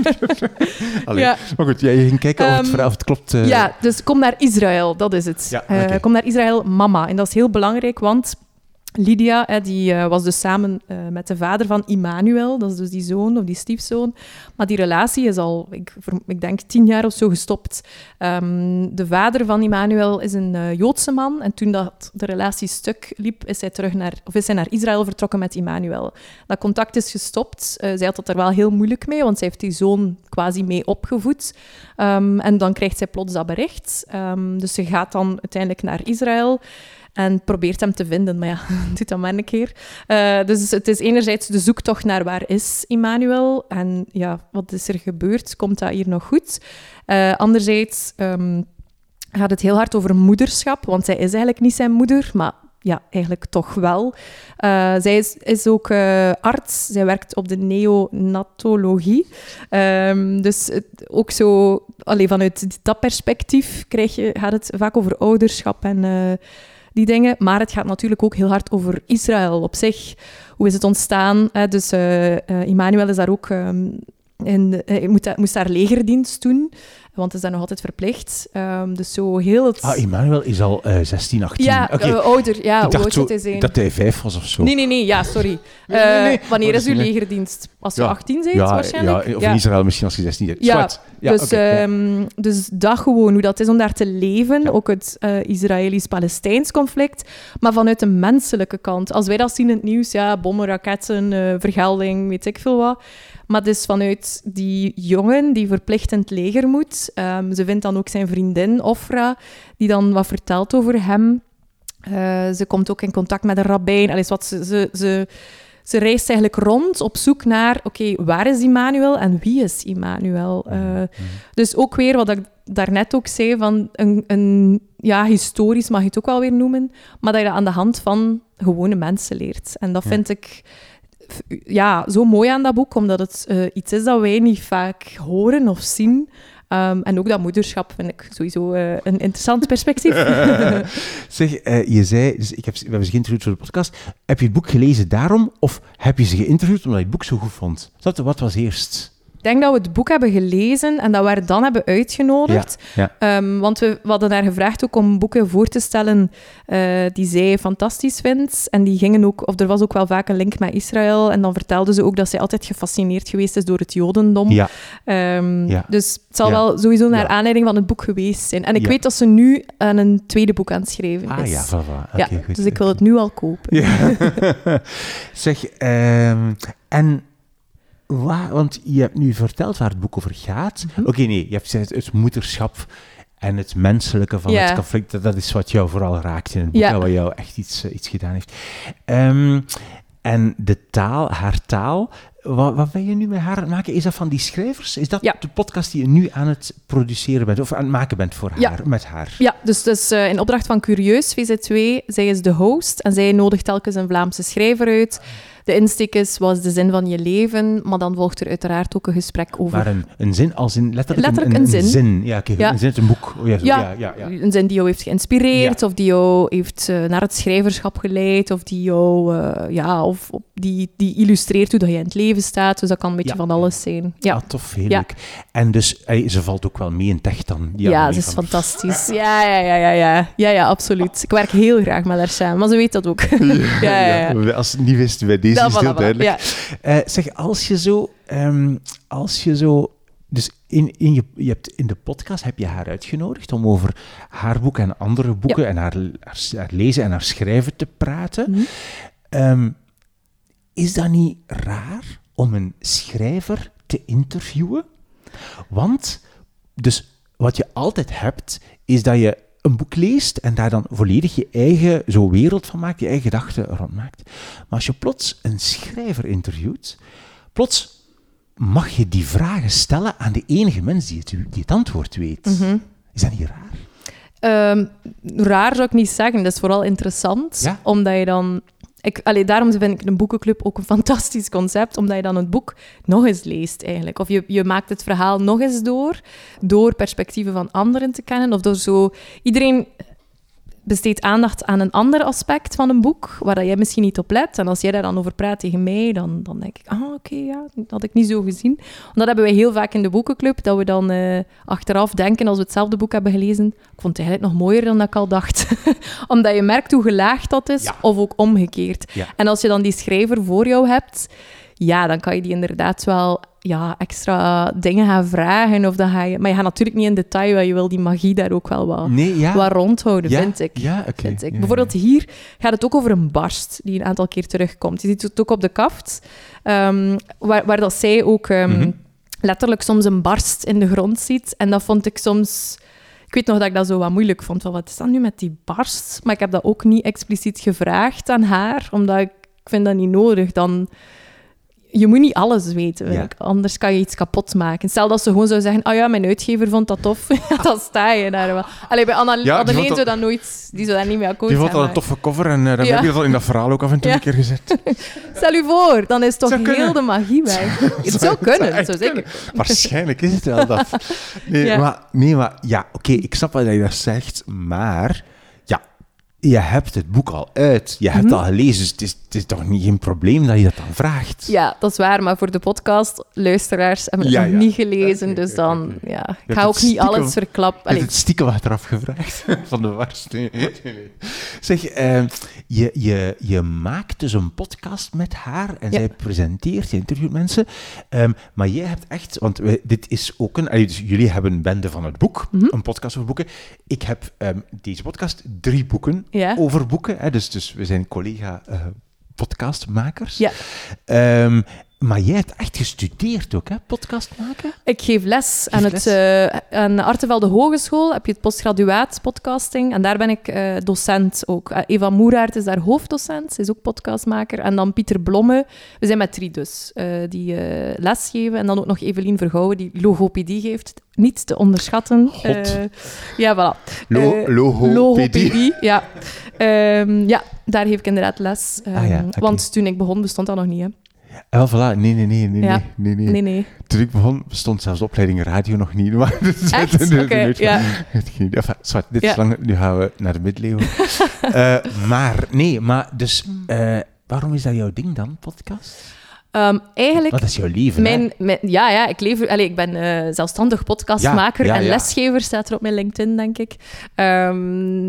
Allee, ja. Maar goed, jij ging kijken of het, verhaal, of het klopt. Uh... Ja, dus kom naar Israël, dat is het. Ja, okay. kom naar Israël, mama. En dat is heel belangrijk, want Lydia, die uh, was dus samen uh, met de vader van Immanuel, dat is dus die zoon of die stiefzoon. Maar die relatie is al, ik, ik denk, tien jaar of zo gestopt. Um, de vader van Immanuel is een uh, Joodse man en toen dat de relatie stuk liep, is hij, terug naar, of is hij naar Israël vertrokken met Immanuel. Dat contact is gestopt. zij had het er wel heel moeilijk mee, want zij heeft die zoon quasi mee opgevoed. Um, en dan krijgt zij plots dat bericht. Um, dus ze gaat dan uiteindelijk naar Israël en probeert hem te vinden. Maar ja, doet dat maar een keer. Uh, dus het is enerzijds de zoektocht naar waar is Immanuel en ja, wat is er gebeurd? Komt dat hier nog goed? Uh, anderzijds um, gaat het heel hard over moederschap, want zij is eigenlijk niet zijn moeder, maar ja, eigenlijk toch wel. Uh, zij is, is ook arts. Zij werkt op de neonatologie. Um, dus het, ook zo, allee, vanuit dat perspectief krijg je, gaat het vaak over ouderschap en die dingen. Maar het gaat natuurlijk ook heel hard over Israël op zich. Hoe is het ontstaan? Dus uh, Immanuel is daar ook... Um, in, uh, moet, moest daar legerdienst doen, want is daar nog altijd verplicht. Um, dus zo heel het... Ah, Immanuel is al 16, 18. Ja, okay. ouder. Ja, Ik zo, hij dat hij vijf was of zo. Nee, nee, nee. Ja, sorry. Nee, nee, nee. wanneer is uw legerdienst? Als je ja. 18 bent, ja, waarschijnlijk? Ja, of in Israël misschien als je 16 bent. Ja, dus, okay, um, dus dat gewoon, hoe dat is om daar te leven. Ook het uh, Israëlisch-Palestijns conflict. Maar vanuit de menselijke kant. Als wij dat zien in het nieuws, ja, bommen, raketten, uh, vergelding, weet ik veel wat. Maar dus vanuit die jongen die verplicht in het leger moet. Um, ze vindt dan ook zijn vriendin, Ofra, die dan wat vertelt over hem. Uh, ze komt ook in contact met een rabbijn. Allee, wat ze, ze, ze, ze reist eigenlijk rond op zoek naar, oké, okay, waar is Immanuel en wie is Immanuel? Uh, mm-hmm. Dus ook weer wat ik daarnet ook zei, van een, een, ja, historisch mag je het ook wel weer noemen, maar dat je dat aan de hand van gewone mensen leert. En dat vind ik ja, zo mooi aan dat boek, omdat het uh, iets is dat wij niet vaak horen of zien. Um, en ook dat moederschap vind ik sowieso uh, een interessant perspectief. zeg, uh, je zei, dus ik heb, we hebben ze geïnterviewd voor de podcast. Heb je het boek gelezen daarom, of heb je ze geïnterviewd omdat je het boek zo goed vond? Dat, wat was eerst? Ik denk dat we het boek hebben gelezen en dat we haar dan hebben uitgenodigd. Ja, ja. Um, want we, we, hadden haar gevraagd ook om boeken voor te stellen uh, die zij fantastisch vindt. En die gingen ook, of er was ook wel vaak een link met Israël. En dan vertelde ze ook dat zij altijd gefascineerd geweest is door het Jodendom. Ja. Um, ja. Dus het zal wel sowieso naar aanleiding van het boek geweest zijn. En ik weet dat ze nu aan een tweede boek aan het schrijven ah, is. ja, voilà. ja, okay, goed. Dus ik wil het nu al kopen. Zeg, um, en Waar, want je hebt nu verteld waar het boek over gaat. Mm-hmm. Oké, okay, nee, je hebt gezegd het moederschap en het menselijke van het conflict. Dat is wat jou vooral raakt in het boek, ja. wat jou echt iets, uh, iets gedaan heeft. Um, En de taal, haar taal, wat, wat ben je nu met haar aan het maken? Is dat van die schrijvers? Is dat Ja. de podcast die je nu aan het produceren bent, of aan het maken bent voor Ja. haar, met haar? Ja, dus, dus eh, in opdracht van Curieus VZ2, zij is de host en zij nodigt telkens een Vlaamse schrijver uit. De insteek is, wat is de zin van je leven? Maar dan volgt er uiteraard ook een gesprek over Maar een, een zin als in letterlijk, Letterlijk een, een zin. Ja, oké, Ja. een zin uit een boek. Oh, ja, Ja. ja, ja, ja. Een zin die jou heeft geïnspireerd, of die jou heeft eh, naar het schrijverschap geleid, of die jou, eh, ja, of, of die, die illustreert hoe dat je in het leven staat. Dus dat kan een beetje Ja. van alles zijn. Ja, Ah, tof, heel Ja. leuk. En dus, ey, ze valt ook wel mee in tech dan. ja, ze is van- fantastisch. Ja, ja, ja, ja, ja. Ja, ja, absoluut. Ik werk heel graag met haar samen, maar ze weet dat ook. ja, ja, ja. Als het niet wist, bij deze Ja, is heel duidelijk. Ja. Eh, zeg, als je zo, ehm, als je zo, dus in, in je, je hebt in de podcast heb je haar uitgenodigd om over haar boek en andere boeken en haar, haar, haar lezen en haar schrijven te praten. Mhm. Ehm, is dat niet raar om een schrijver te interviewen? Want, dus wat je altijd hebt, is dat je een boek leest en daar dan volledig je eigen zo wereld van maakt, je eigen gedachten rond maakt. Maar als je plots een schrijver interviewt, plots mag je die vragen stellen aan de enige mens die het, die het antwoord weet. Mhm. Is dat niet raar? Ehm, raar zou ik niet zeggen, dat is vooral interessant. Ja? Omdat je dan... Ik, daarom vind ik een boekenclub ook een fantastisch concept, omdat je dan het boek nog eens leest eigenlijk. Of je, je maakt het verhaal nog eens door, door perspectieven van anderen te kennen, of door zo... Iedereen besteedt aandacht aan een ander aspect van een boek, waar dat jij misschien niet op let. En als jij daar dan over praat tegen mij, dan, dan denk ik, ah, oké, ja, dat had ik niet zo gezien. Want dat hebben wij heel vaak in de boekenclub, dat we dan eh, achteraf denken, als we hetzelfde boek hebben gelezen, ik vond het eigenlijk nog mooier dan dat ik al dacht. Omdat je merkt hoe gelaagd dat is, Ja. of ook omgekeerd. Ja. En als je dan die schrijver voor jou hebt, ja, dan kan je die inderdaad wel ja, extra dingen gaan vragen. Of dan ga je, maar je gaat natuurlijk niet in detail, want je wil die magie daar ook wel wat, Nee, ja. wat rondhouden, ja? vind ik. Ja. Vind ik. Bijvoorbeeld hier gaat het ook over een barst die een aantal keer terugkomt. Je ziet het ook op de kaft, ehm, waar, waar dat zij ook ehm, Mhm. letterlijk soms een barst in de grond ziet. En dat vond ik soms... Ik weet nog dat ik dat zo wat moeilijk vond. Van, wat is dat nu met die barst? Maar ik heb dat ook niet expliciet gevraagd aan haar, omdat ik, ik vind dat niet nodig. Dan... Je moet niet alles weten, Ja. anders kan je iets kapot maken. Stel dat ze gewoon zou zeggen, oh ja, mijn uitgever vond dat tof, ja, dan sta je daar wel. Allee, bij Anna, dat- zou dat nooit, die zou daar niet mee akkoord Die vond dat een toffe cover en dan Ja. heb je dat al in dat verhaal ook af en toe Ja. een keer gezet. Stel u voor, dan is toch Zou heel kunnen. de magie weg. Het zou kunnen, echt zo zeker. Waarschijnlijk is het wel dat. Nee, Ja. maar, nee, maar ja, oké, ik snap wat je dat zegt, maar ja, je hebt het boek al uit, je hebt het al gelezen, dus het is, het is toch niet geen probleem dat je dat dan vraagt. Ja, dat is waar, maar voor de podcast, luisteraars hebben het Ja, nog ja. niet gelezen, dus dan, ja, ik ga ook niet alles verklappen. Hebt Allee, het stiekem achteraf gevraagd van de worst. Nee, nee, nee. Zeg, eh, je, je, je maakt dus een podcast met haar en zij presenteert, je interviewt mensen. Ehm, maar jij hebt echt, want dit is ook een, allee, dus jullie hebben een bende van het boek, Mhm. een podcast over boeken. Ik heb ehm, deze podcast drie boeken Ja. over boeken, hè, dus, dus we zijn collega eh, podcastmakers. Ja. Ehm, maar jij hebt echt gestudeerd ook, hè, podcast maken? Ik geef les aan, Geef het, les? eh, aan de Artevelde Hogeschool. Heb je het postgraduaat podcasting. En daar ben ik eh, docent ook. Eh, Eva Moeraert is daar hoofddocent. Ze is ook podcastmaker. En dan Pieter Blomme. We zijn met drie dus, die les geven. En dan ook nog Evelien Vergouwen, die logopedie geeft. Niet te onderschatten. God. Ja, voilà. Lo- logopedie. Logopedie, ja. Ehm, ja, daar geef ik inderdaad les. Ah ja, Ehm. Want toen ik begon, bestond dat nog niet, hè. Wel, voilà. Nee, nee, nee, nee, Ja. nee, nee, nee. Nee. Toen ik begon, bestond zelfs de opleiding radio nog niet. Maar is- Echt? Oké, je ja. Enfin, zwart, dit Ja. is lang, nu gaan we naar de middeleeuwen. Eh, maar, nee, maar dus, eh, waarom is dat jouw ding dan, podcast? Ehm, eigenlijk... Dat is jouw leven? Mijn, mijn- ja, ja, ik, lever, allez, ik ben eh, zelfstandig podcastmaker Ja, ja, en lesgever, staat er op mijn LinkedIn, denk ik. Ehm,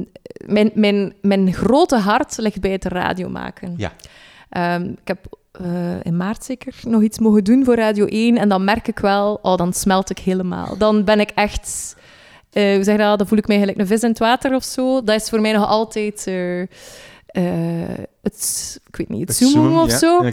mijn, mijn, mijn grote hart ligt bij het radio maken. Ja. Ehm, ik heb eh, in maart zeker nog iets mogen doen voor Radio 1 en dan merk ik wel, oh, dan smelt ik helemaal. Dan ben ik echt... eh, hoe zeg je dat? Dan voel ik mij gelijk een vis in het water of zo. Dat is voor mij nog altijd... eh, het, ik weet niet, het, Het zoomen of ja, zo.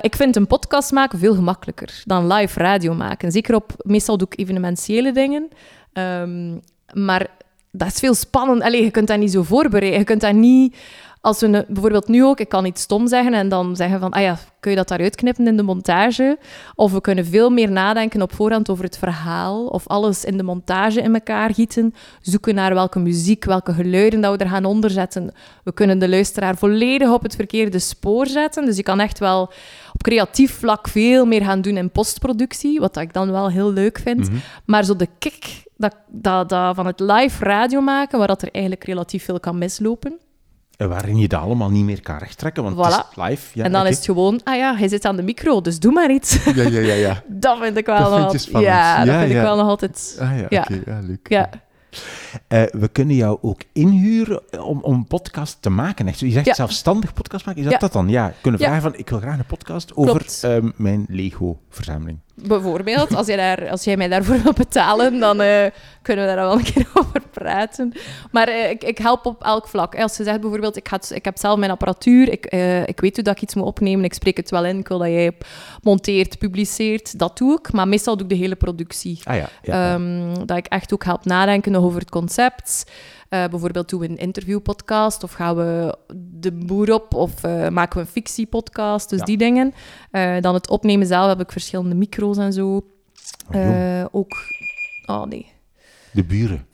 ik vind een podcast maken veel gemakkelijker dan live radio maken. Zeker op, meestal doe ik evenementiële dingen. Ehm, maar dat is veel spannend. Allee, je kunt dat niet zo voorbereiden. Je kunt dat niet als we bijvoorbeeld nu ook, ik kan iets stom zeggen en dan zeggen van, ah ja, kun je dat daaruit knippen in de montage? Of we kunnen veel meer nadenken op voorhand over het verhaal, of alles in de montage in elkaar gieten, zoeken naar welke muziek, welke geluiden dat we er gaan onderzetten. We kunnen de luisteraar volledig op het verkeerde spoor zetten, dus je kan echt wel op creatief vlak veel meer gaan doen in postproductie, wat ik dan wel heel leuk vind. Mhm. Maar zo de kick dat, dat, dat van het live radio maken, waar dat er eigenlijk relatief veel kan mislopen. En waarin je dat allemaal niet meer kan rechttrekken, want het is live. Ja, en dan is het gewoon, ah ja, hij zit aan de micro, dus doe maar iets. Ja, ja, ja. ja. dat vind ik wel Dat nog vind altijd... spannend. Ja, dat Ja, vind ja. ik wel nog altijd... Ah ja, Ja. oké. Ja, leuk. Ja, Eh, we kunnen jou ook inhuren om, podcast te maken. Echt. Je zegt Ja. zelfstandig podcast maken. Is dat Ja. dat dan? Ja. Kunnen Ja. vragen van, ik wil graag een podcast over ehm, mijn Lego-verzameling. Bijvoorbeeld, als, jij daar, als jij mij daarvoor wil betalen, dan eh, kunnen we daar wel een keer over praten. Maar eh, ik, ik help op elk vlak. Als je zegt bijvoorbeeld, ik, het- ik heb zelf mijn apparatuur, ik, eh, ik weet hoe dat ik iets moet opnemen, ik spreek het wel in, ik wil dat jij monteert, publiceert, dat doe ik. Maar meestal doe ik de hele productie. Ah ja. ja, ja. Ehm, dat ik echt ook help nadenken over het concept. Eh, bijvoorbeeld doen we een interviewpodcast of gaan we de boer op of eh, maken we een fictiepodcast, dus Ja. die dingen. Eh, dan het opnemen zelf heb ik verschillende micro's en zo. Eh, ook... Oh nee. de buren.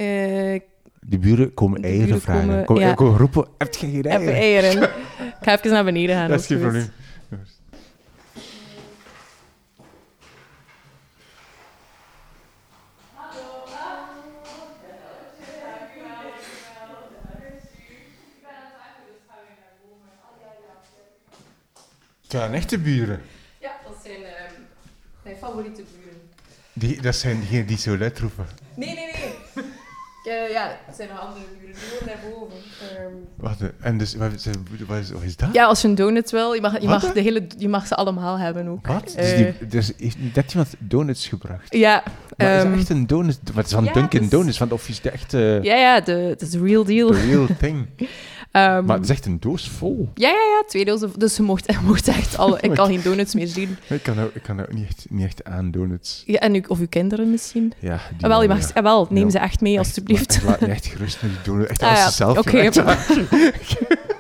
De buren komen eieren buren vragen. komen- Kom, ja. komen roepen, heb je geen eieren? eieren. ik ga even naar beneden gaan. Dat is geen probleem. Het zijn echte buren. Ja, dat zijn ehm, mijn favoriete buren. Die, dat zijn diegenen die zo luid roepen. Nee, nee, nee. Eh, ja, het zijn nog andere buren. Die wonen daarboven. Ehm, Wacht, eh, en dus, wat is, wat is, wat is dat? Ja, als je een donut wil, je mag, je Wat, mag, de hele, je mag ze allemaal hebben ook. Wat? Eh, dus die, dus heeft net iemand donuts gebracht. Ja, Maar is ehm, dat echt een donut? Wat is van ja, Dunkin' dus- Donuts? Want of is het echt eh ja, ja, de, het is de real deal. the real thing? Ehm, Maar het is echt een doos vol. Ja, ja, ja, twee dozen. Dus je mocht, mocht echt alle... Ik kan geen donuts meer zien. Ik kan nou, ik kan nou niet, echt, niet echt aan donuts. Ja, en u, of uw kinderen misschien. Ja, die Ah, wel, je mag, ja. ah, wel, neem Ja. ze echt mee, Echt, alstublieft. laat me echt gerust met die donut. Echt Ah, als ze zelf oké.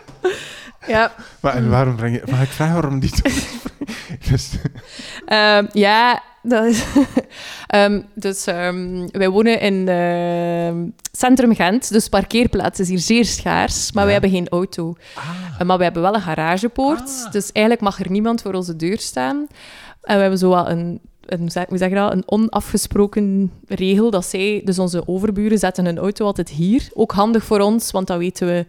Ja, Maar en waarom breng je... Mag ik vragen waarom die dus, Ehm, ja, dat is... Ehm, dus ehm, wij wonen in Centrum Gent, dus parkeerplaats is hier zeer schaars, maar Ja. wij hebben geen auto. ah, Uh, maar we hebben wel een garagepoort, Ah. dus eigenlijk mag er niemand voor onze deur staan. En we hebben zo wel een, een, hoe zeg je dat, een onafgesproken regel dat zij, dus onze overburen, zetten hun auto altijd hier. Ook handig voor ons, want dan weten we,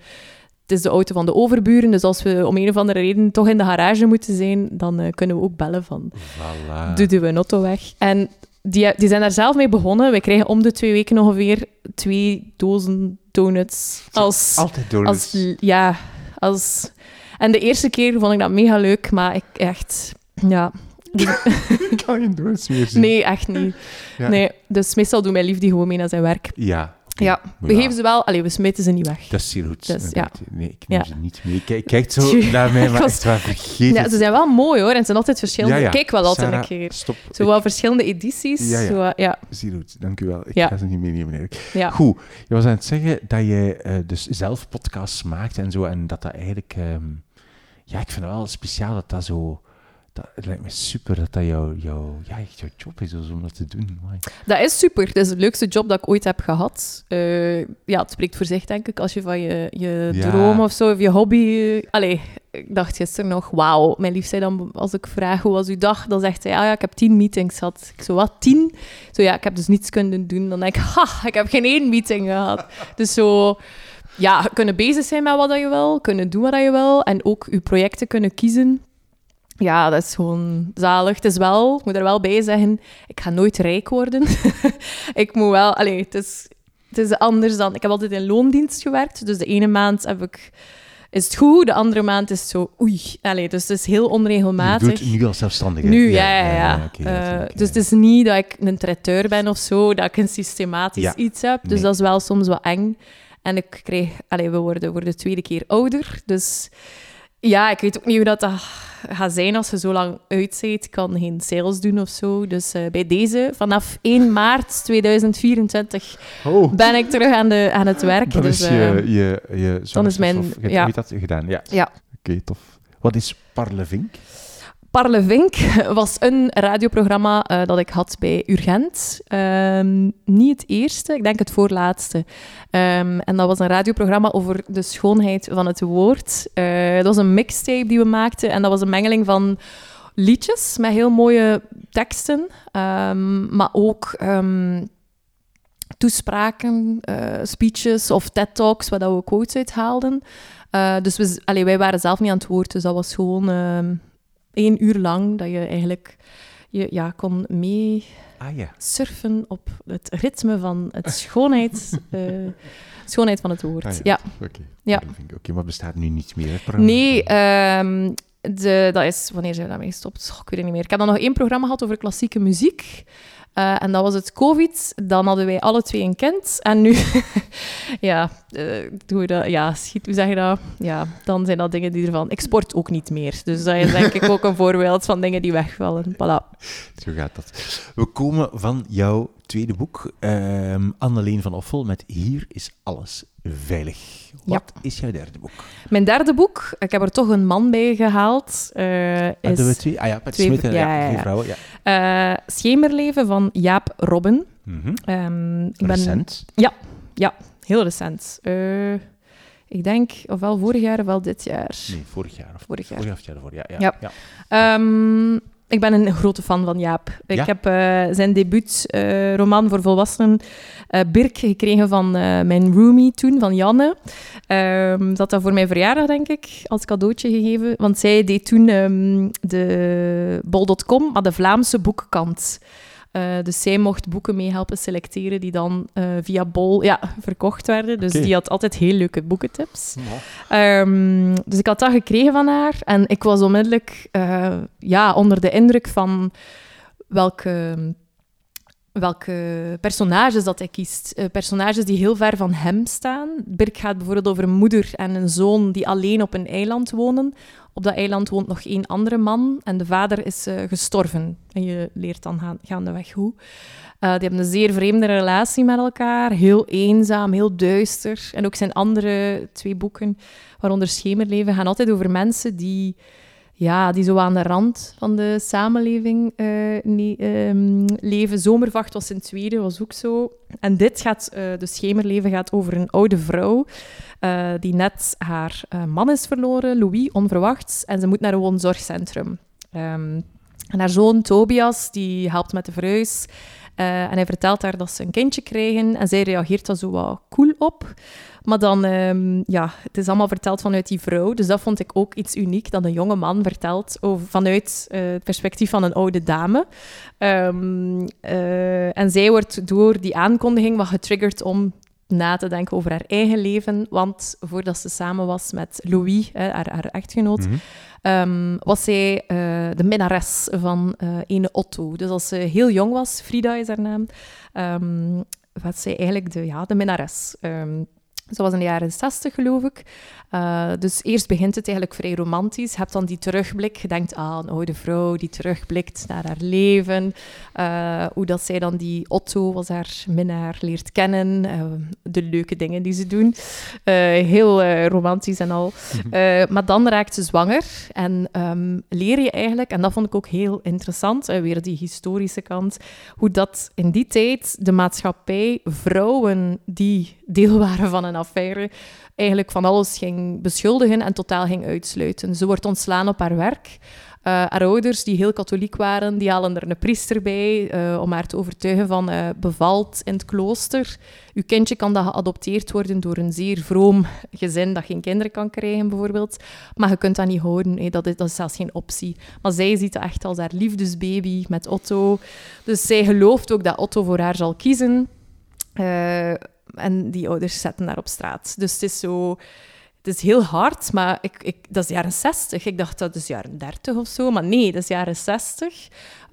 het is de auto van de overburen, dus als we om een of andere reden toch in de garage moeten zijn, dan eh, kunnen we ook bellen van, voilà. doe we een auto weg. En die, die zijn daar zelf mee begonnen. We krijgen om de twee weken ongeveer twee dozen donuts als... Altijd donuts. Als, ja, als... En de eerste keer vond ik dat mega leuk, maar ik echt... Ja. Ik kan geen donuts meer zien. Nee, echt niet. Ja. Nee, dus meestal doet mijn lief die gewoon mee naar zijn werk. Ja. Ja, we Ja. geven ze wel... Allee, we smeten ze niet weg. Dat is zeer goed. Dus, ja. Nee, ik neem Ja. ze niet mee. Kijk, kijkt zo naar mij, maar Ik was- echt waar, vergeet Ja, ze zijn wel mooi hoor, en ze zijn altijd verschillende. Ja. Kijk wel altijd Sarah, een keer. Stop. Zo wel verschillende edities. Ja, ja. Zo, ja, Zeer goed, dank u wel. Ik ga ze niet meenemen. eigenlijk. Goed, je was aan het zeggen dat je eh, dus zelf podcasts maakt en zo, en dat dat eigenlijk... ehm, ja, ik vind het wel speciaal dat dat zo... Dat, het lijkt me super dat dat jouw, ja, echt jouw job is dus om dat te doen. Amai. Dat is super. Dat is de leukste job dat ik ooit heb gehad. Eh, ja, het spreekt voor zich, denk ik. Als je van je, je Ja. droom of zo, of je hobby... eh, Allee, ik dacht gisteren nog, wauw. Mijn lief zei dan, als ik vraag, hoe was uw dag? Dan zegt hij, ah ja, ik heb tien meetings gehad. Ik zo, wat, tien? Zo, ja, ik heb dus niets kunnen doen. Dan denk ik, ha, ik heb geen één meeting gehad. Dus zo... Ja, kunnen bezig zijn met wat je wil, kunnen doen wat je wil en ook je projecten kunnen kiezen. Ja, dat is gewoon zalig. Het is wel, ik moet er wel bij zeggen, ik ga nooit rijk worden. ik moet wel, allee, het is, het is anders dan. Ik heb altijd in loondienst gewerkt, dus de ene maand heb ik, is het goed, de andere maand is het zo, oei. Allee, dus het is heel Je onregelmatig. doet nu als zelfstandige. Nu, ja, ja, Eh, dus het is niet dat ik een traiteur ben of zo, dat ik een systematisch Ja. iets heb. Dus Nee. dat is wel soms wat eng. En ik kreeg, allee, we worden voor de tweede keer ouder. Dus Ja, ik weet ook niet hoe dat, dat gaat zijn als je zo lang uit bent. Ik kan geen sales doen of zo. Dus uh, bij deze, vanaf 1 maart 2024 oh. ben ik terug aan, de, aan het werk. Dan dus, is je, je, je dan is mijn... Of, je, ja. dat gedaan? Ja. ja. Oké, tof. Wat is Parlevink? Parlevink was een radioprogramma uh, dat ik had bij Urgent. Um, niet het eerste, ik denk het voorlaatste. Um, en dat was een radioprogramma over de schoonheid van het woord. Uh, dat was een mixtape die we maakten en dat was een mengeling van liedjes met heel mooie teksten, um, maar ook toespraken, uh, speeches of TED-talks waar we quotes uit haalden. dus we, allee, wij waren zelf niet aan het woord, dus dat was gewoon één uur lang dat je eigenlijk je, ja, kon mee ah, ja. surfen op het ritme van het schoonheid, uh, schoonheid van het woord. Ah, ja. ja. Oké, ja. okay, maar bestaat nu niets meer? Hè, nee, um, de, dat is... Wanneer zijn we daarmee gestopt? Oh, ik weet het niet meer. Ik heb dan nog één programma gehad over klassieke muziek. Uh, en dat was het COVID. Dan hadden wij alle twee een kind. En nu, ja, uh, doe dat, ja, schiet, hoe zeg je dat? Ja, dan zijn dat dingen die ervan. Ik sport ook niet meer. Dus dat is denk ik ook een voorbeeld van dingen die wegvallen. Voilà. Zo gaat dat. We komen van jouw tweede boek, um, Anneleen van Offel, met Hier is alles veilig. Wat ja. is jouw derde boek? Mijn derde boek, ik heb er toch een man bij gehaald. Uh, is we twee? Ah ja, en ja, ja, ja. vrouwen. Ja. Uh, Schemerleven van Jaap Robben. Mm -hmm. um, ik ben, recent? Ja, ja, heel recent. Uh, ik denk ofwel vorig jaar ofwel dit jaar. Nee, vorig jaar. Of vorig jaar. Vorig jaar of het jaar ervoor, ja. ja, ja. ja. Um, ik ben een grote fan van Jaap. Ik heb uh, zijn debuutroman uh, voor volwassenen, uh, Birk, gekregen van mijn roomie toen, van Janne. Um, dat dat voor mijn verjaardag, denk ik, als cadeautje gegeven. Want zij deed toen um, de bol.com, maar de Vlaamse boekkant. Uh, dus zij mocht boeken mee helpen selecteren die dan uh, via Bol ja, verkocht werden. Dus die had altijd heel leuke boekentips. Ja. Um, dus ik had dat gekregen van haar. En ik was onmiddellijk uh, ja, onder de indruk van welke, welke personages dat hij kiest. Uh, personages die heel ver van hem staan. Birk gaat bijvoorbeeld over een moeder en een zoon die alleen op een eiland wonen. Op dat eiland woont nog één andere man en de vader is uh, gestorven. En je leert dan gaan, gaandeweg hoe. Uh, die hebben een zeer vreemde relatie met elkaar. Heel eenzaam, heel duister. En ook zijn andere twee boeken, waaronder Schemerleven, gaan altijd over mensen die, ja, die zo aan de rand van de samenleving uh, leven. Zomervacht was zijn tweede, was ook zo. En dit gaat, uh, de Schemerleven gaat over een oude vrouw uh, die net haar man is verloren, Louis, onverwachts. En ze moet naar een woonzorgcentrum. Um, en haar zoon Tobias, die helpt met de verhuis. Uh, en hij vertelt haar dat ze een kindje krijgen en zij reageert daar zo wat cool op. Maar dan, um, ja, het is allemaal verteld vanuit die vrouw. Dus dat vond ik ook iets uniek, dat een jonge man vertelt vanuit uh, het perspectief van een oude dame. Um, uh, en zij wordt door die aankondiging wat getriggerd om na te denken over haar eigen leven. Want voordat ze samen was met Louis, hè, haar, haar, echtgenoot, Mhm. Um, was zij uh, de minnares van uh, ene Otto. Dus als ze heel jong was, Frida is haar naam, um, was zij eigenlijk de, ja, de minnares. Um, ze was in de jaren 60, geloof ik. Uh, dus eerst begint het eigenlijk vrij romantisch. Je hebt dan die terugblik. Je denkt, ah, een oude vrouw die terugblikt naar haar leven. Uh, hoe dat zij dan die Otto, was haar minnaar, leert kennen. Uh, de leuke dingen die ze doen. heel romantisch en al. maar dan raakt ze zwanger. En um, leer je eigenlijk, en dat vond ik ook heel interessant, weer die historische kant, hoe dat in die tijd de maatschappij vrouwen die deel waren van een affaire, eigenlijk van alles ging beschuldigen en totaal ging uitsluiten. Ze wordt ontslaan op haar werk. Uh, haar ouders, die heel katholiek waren, die halen er een priester bij uh, om haar te overtuigen van uh, bevalt in het klooster. Uw kindje kan dat geadopteerd worden door een zeer vroom gezin dat geen kinderen kan krijgen, bijvoorbeeld. Maar je kunt dat niet houden, dat, is, dat is zelfs geen optie. Maar zij ziet het echt als haar liefdesbaby met Otto. Dus zij gelooft ook dat Otto voor haar zal kiezen. en die ouders zetten haar op straat. Dus het is zo... Het is heel hard, maar ik, ik, dat is jaren 60. Ik dacht dat is jaren 30 of zo, maar nee, dat is jaren 60.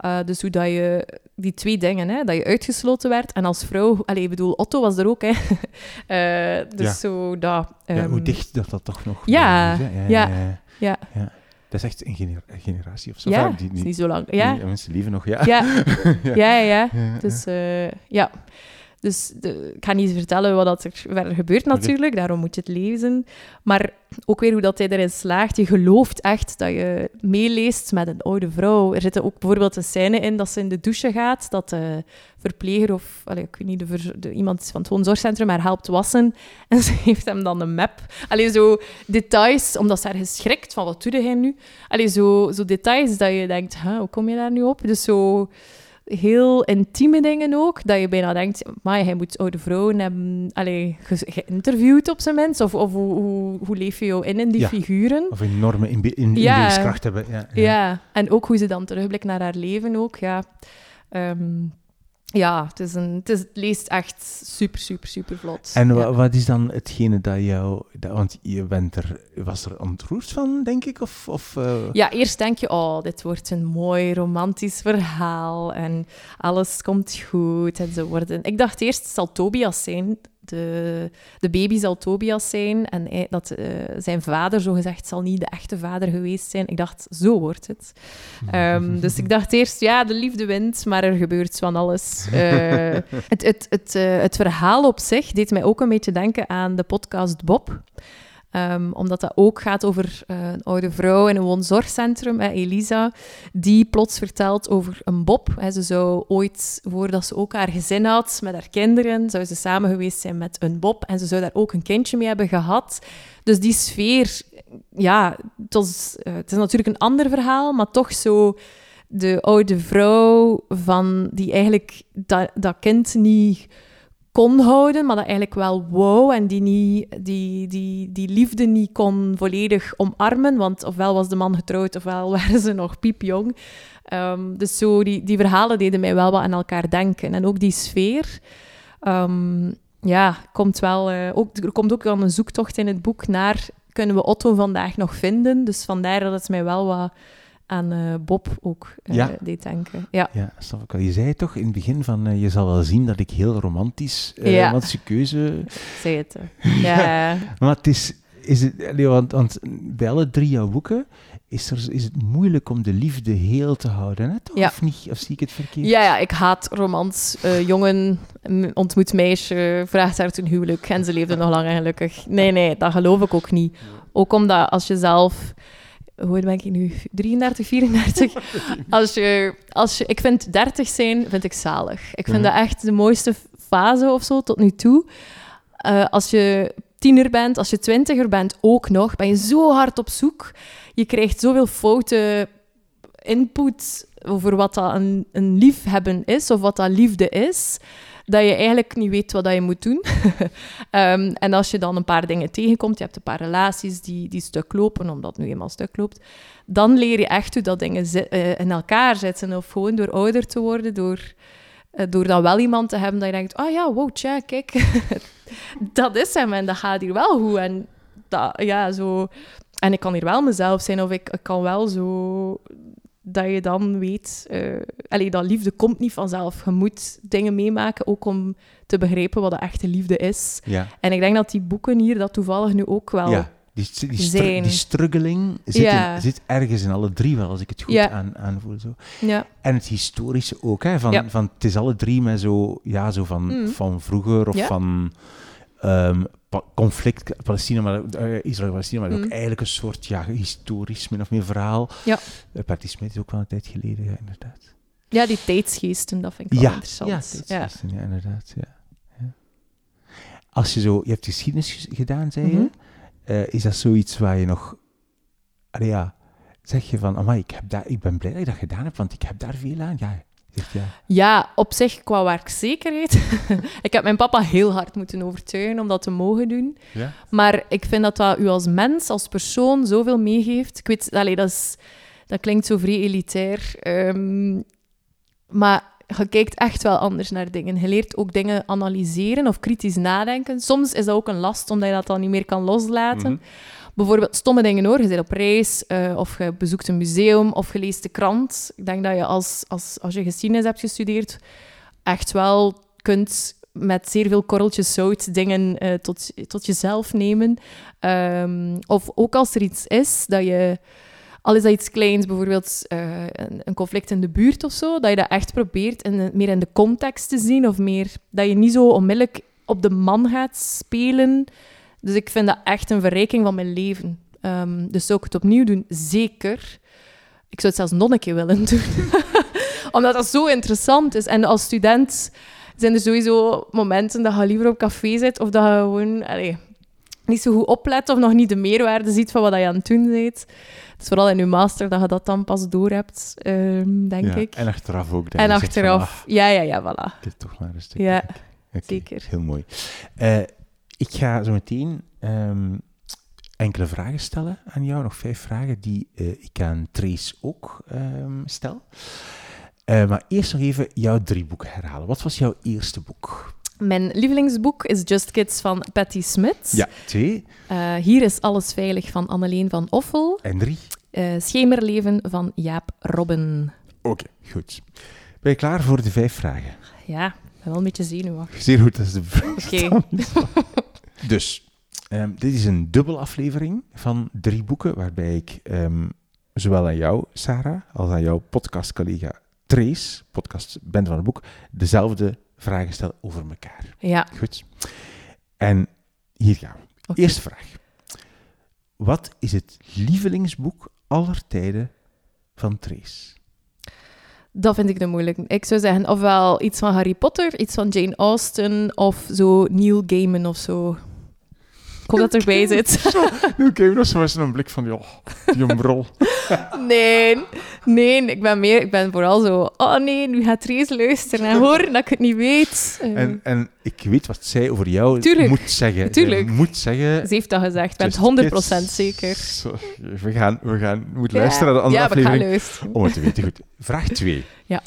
Uh, dus hoe dat je die twee dingen, hè, dat je uitgesloten werd en als vrouw, allez, ik bedoel, Otto was er ook, hè. uh, dus ja. zo dat. Um, ja, hoe dicht dat dat toch nog ja, is, ja, ja, Ja. Dat is echt een, gener een generatie of zo. Ja, die, is niet zo lang. Ja, mensen leven nog, ja. ja, ja, ja. ja. Ja, Dus eh, ja. Dus de, ik ga niet vertellen wat dat er verder gebeurt natuurlijk, daarom moet je het lezen. Maar ook weer hoe dat hij erin slaagt. Je gelooft echt dat je meeleest met een oude vrouw. Er zitten ook bijvoorbeeld een scène in dat ze in de douche gaat, dat de verpleger of ik weet niet, de, ver- de, iemand van het woonzorgcentrum haar helpt wassen. En ze heeft hem dan een map. Allee, zo details, omdat ze ergens schrikt van wat doe hij nu? Allee, zo, zo details dat je denkt, huh, hoe kom je daar nu op? Dus zo heel intieme dingen ook, dat je bijna denkt, maar hij moet oude vrouwen hebben allee, ge- geïnterviewd op zijn minst, of, of hoe, hoe, hoe leef je jou in in die Ja. figuren? Of enorme in, Ja. hebben. Ja, ja. Ja. en ook hoe ze dan terugblikt naar haar leven ook, ja. Ehm, ja, het, is een, het, is, het leest echt super, super, super vlot. En ja. wat is dan hetgene dat jou... Dat, want je bent er... Was er ontroerd van, denk ik? Of... of eh, Ja, eerst denk je, oh, dit wordt een mooi romantisch verhaal en alles komt goed en ze worden... Ik dacht eerst, het zal Tobias zijn, de, de baby zal Tobias zijn en hij- dat eh, zijn vader, zogezegd, zal niet de echte vader geweest zijn. Ik dacht, zo wordt het. Ehm, dus ik dacht eerst, ja, de liefde wint, maar er gebeurt van alles. Eh, het, het, het, eh, het verhaal op zich deed mij ook een beetje denken aan de podcast Bob. Ehm, omdat dat ook gaat over eh, een oude vrouw in een woonzorgcentrum, Elisa, die plots vertelt over een Bob. Hè, ze zou ooit, voordat ze ook haar gezin had met haar kinderen, zou ze samen geweest zijn met een Bob. En ze zou daar ook een kindje mee hebben gehad. Dus die sfeer, ja, het, eh, het is natuurlijk een ander verhaal, maar toch zo de oude vrouw van, die eigenlijk dat, dat kind niet kon houden, maar dat eigenlijk wel wou en die, die, die, die liefde niet kon volledig omarmen, want ofwel was de man getrouwd, ofwel waren ze nog piepjong. Ehm, dus zo, die, die verhalen deden mij wel wat aan elkaar denken. En ook die sfeer, ehm, ja, komt wel... eh, ook, er komt ook dan een zoektocht in het boek naar, kunnen we Otto vandaag nog vinden? Dus vandaar dat het mij wel wat aan eh, Bob ook eh, Ja. deed denken. Ja. Ja, snap ik wel. Je zei toch in het begin van, eh, je zal wel zien dat ik heel romantisch, Ja. romantische keuze... Zeg het. Ja. Maar het is, is het, want, want bij alle drie jouw boeken is, er, is het moeilijk om de liefde heel te houden, hè? Toch? Ja. Of niet? Of zie ik het verkeerd? Ja, ja, ik haat romans. Jongen ontmoet meisje, vraagt haar ten huwelijk en ze leefde nog lang en gelukkig. Nee, nee, dat geloof ik ook niet. Ook omdat als je zelf... Hoe ben ik nu? 33, 34? Als je, als je, ik vind 30 zijn, vind ik zalig. Ik vind Mhm. dat echt de mooiste fase of zo tot nu toe. Eh, als je tiener bent, als je twintiger bent ook nog, ben je zo hard op zoek. Je krijgt zoveel foute input over wat dat een, een liefhebben is of wat dat liefde is, dat je eigenlijk niet weet wat je moet doen. Ehm, en als je dan een paar dingen tegenkomt, je hebt een paar relaties die, die stuk lopen, omdat het nu eenmaal stuk loopt, dan leer je echt hoe dat dingen eh, in elkaar zitten. Of gewoon door ouder te worden, door, eh, door dan wel iemand te hebben dat je denkt, oh ja, wow, tja, kijk, dat is hem en dat gaat hier wel goed. En, dat, ja, zo... en ik kan hier wel mezelf zijn, of ik kan wel zo dat je dan weet... allee, dat liefde komt niet vanzelf. Je moet dingen meemaken, ook om te begrijpen wat de echte liefde is. Ja. En ik denk dat die boeken hier dat toevallig nu ook wel... ja. Die, die, die, struggeling zit, Ja. in- zit ergens in alle drie wel, als ik het goed Ja. aan, aanvoel. Zo. Ja. En het historische ook, hè? Van, van, het is alle drie met zo, ja, zo van, Mm. van vroeger of Ja. van ehm, conflict, Palestina, maar, eh, Israël-Palestina, maar ook Mm. eigenlijk een soort ja, historisch min of meer verhaal. Ja. Uh, is ook wel een tijd geleden, ja, inderdaad. ja, die tijdsgeesten, dat vind ik wel Ja, interessant. ja, Ja, tijdsgeesten, ja. inderdaad. Ja. Ja. Als je zo, je hebt geschiedenis ges- gedaan, zei je, Mhm. Eh, is dat zoiets waar je nog, ja, zeg je van, amai, ik, heb daar, ik ben blij dat ik dat gedaan heb, want ik heb daar veel aan. Ja, zegt ja. Ja, op zich qua werkzekerheid. ik heb mijn papa heel hard moeten overtuigen om dat te mogen doen. Ja? Maar ik vind dat dat u als mens, als persoon, zoveel meegeeft. Ik weet, dat, is, dat klinkt zo vrij elitair. ehm, maar je kijkt echt wel anders naar dingen. Je leert ook dingen analyseren of kritisch nadenken. Soms is dat ook een last, omdat je dat dan niet meer kan loslaten. Mhm. Bijvoorbeeld stomme dingen hoor. Je bent op reis, eh, of je bezoekt een museum, of je leest de krant. Ik denk dat je als, als, als je geschiedenis hebt gestudeerd, echt wel kunt met zeer veel korreltjes zout dingen eh, tot, tot jezelf nemen. Ehm, of ook als er iets is dat je, al is dat iets kleins, bijvoorbeeld eh, een, conflict in de buurt of zo, dat je dat echt probeert in, meer in de context te zien, of meer dat je niet zo onmiddellijk op de man gaat spelen. Dus ik vind dat echt een verrijking van mijn leven. Ehm, dus zou ik het opnieuw doen? Zeker. Ik zou het zelfs nog een keer willen doen. Omdat dat zo interessant is. En als student zijn er sowieso momenten dat je liever op café zit of dat je gewoon allez, niet zo goed oplet of nog niet de meerwaarde ziet van wat je aan het doen bent. Het is vooral in je master dat je dat dan pas door hebt, um, denk ja, ik. En achteraf ook. Dat en je achteraf, van, ja, ja, ja, voilà. Dit toch maar een stuk. Ja, zeker. Heel mooi. Uh, ik ga zo meteen um, enkele vragen stellen aan jou. Nog vijf vragen die uh, ik aan Trace ook um, stel. Uh, maar eerst nog even jouw drie boeken herhalen. Wat was jouw eerste boek? Mijn lievelingsboek is Just Kids van Patti Smith. Ja, twee. Uh, Hier is alles veilig van Anneleen van Offel. En drie. Schemerleven van Jaap Robben. Oké, okay, goed. Ben je klaar voor de vijf vragen? Ja, ben wel een beetje zenuwachtig. Zeer goed, dat is de Oké. Okay. dus, um, dit is een dubbel aflevering van drie boeken, waarbij ik um, zowel aan jou, Sarah, als aan jouw podcastcollega Trace, podcast Band van het Boek, dezelfde vragen stellen over elkaar. Ja. Goed. En hier gaan we. Okay. Eerste vraag. Wat is het lievelingsboek aller tijden van Trace? Dat vind ik de moeilijk. Ik zou zeggen, ofwel iets van Harry Potter, iets van Jane Austen, of zo Neil Gaiman of zo. Ik hoop dat het erbij zit. Neil Gaiman was zo een blik van, joh, die brol. Nee, nee, ik ben meer, ik ben vooral zo, oh nee, nu gaat Trace luisteren en horen dat ik het niet weet. Uh, en, en ik weet wat zij over jou tuurlijk, moet zeggen. Tuurlijk. Zij moet zeggen... Ze heeft dat gezegd, ik ben 100% kids. zeker. Zo, we gaan, we gaan we moeten ja. luisteren naar de andere ja, aflevering. we gaan luisteren. Om het te weten. Goed, vraag 2. Ja.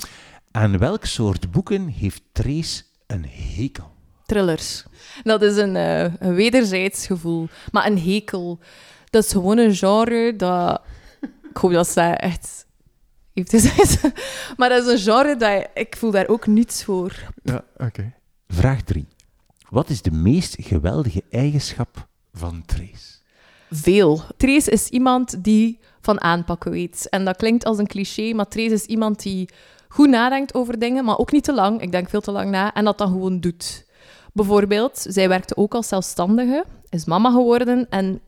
Aan welk soort boeken heeft Trace een hekel? Thrillers. Dat is een, uh, een wederzijds gevoel. Maar een hekel, dat is gewoon een genre dat... Ik hoop dat zij echt heeft gezegd. maar dat is een genre dat ik voel daar ook niets voor. Ja, oké. Okay. Vraag 3. Wat is de meest geweldige eigenschap van Trace? Veel. Trace is iemand die van aanpakken weet. En dat klinkt als een cliché, maar Trace is iemand die goed nadenkt over dingen, maar ook niet te lang. Ik denk veel te lang na. En dat dan gewoon doet. Bijvoorbeeld, zij werkte ook als zelfstandige, is mama geworden en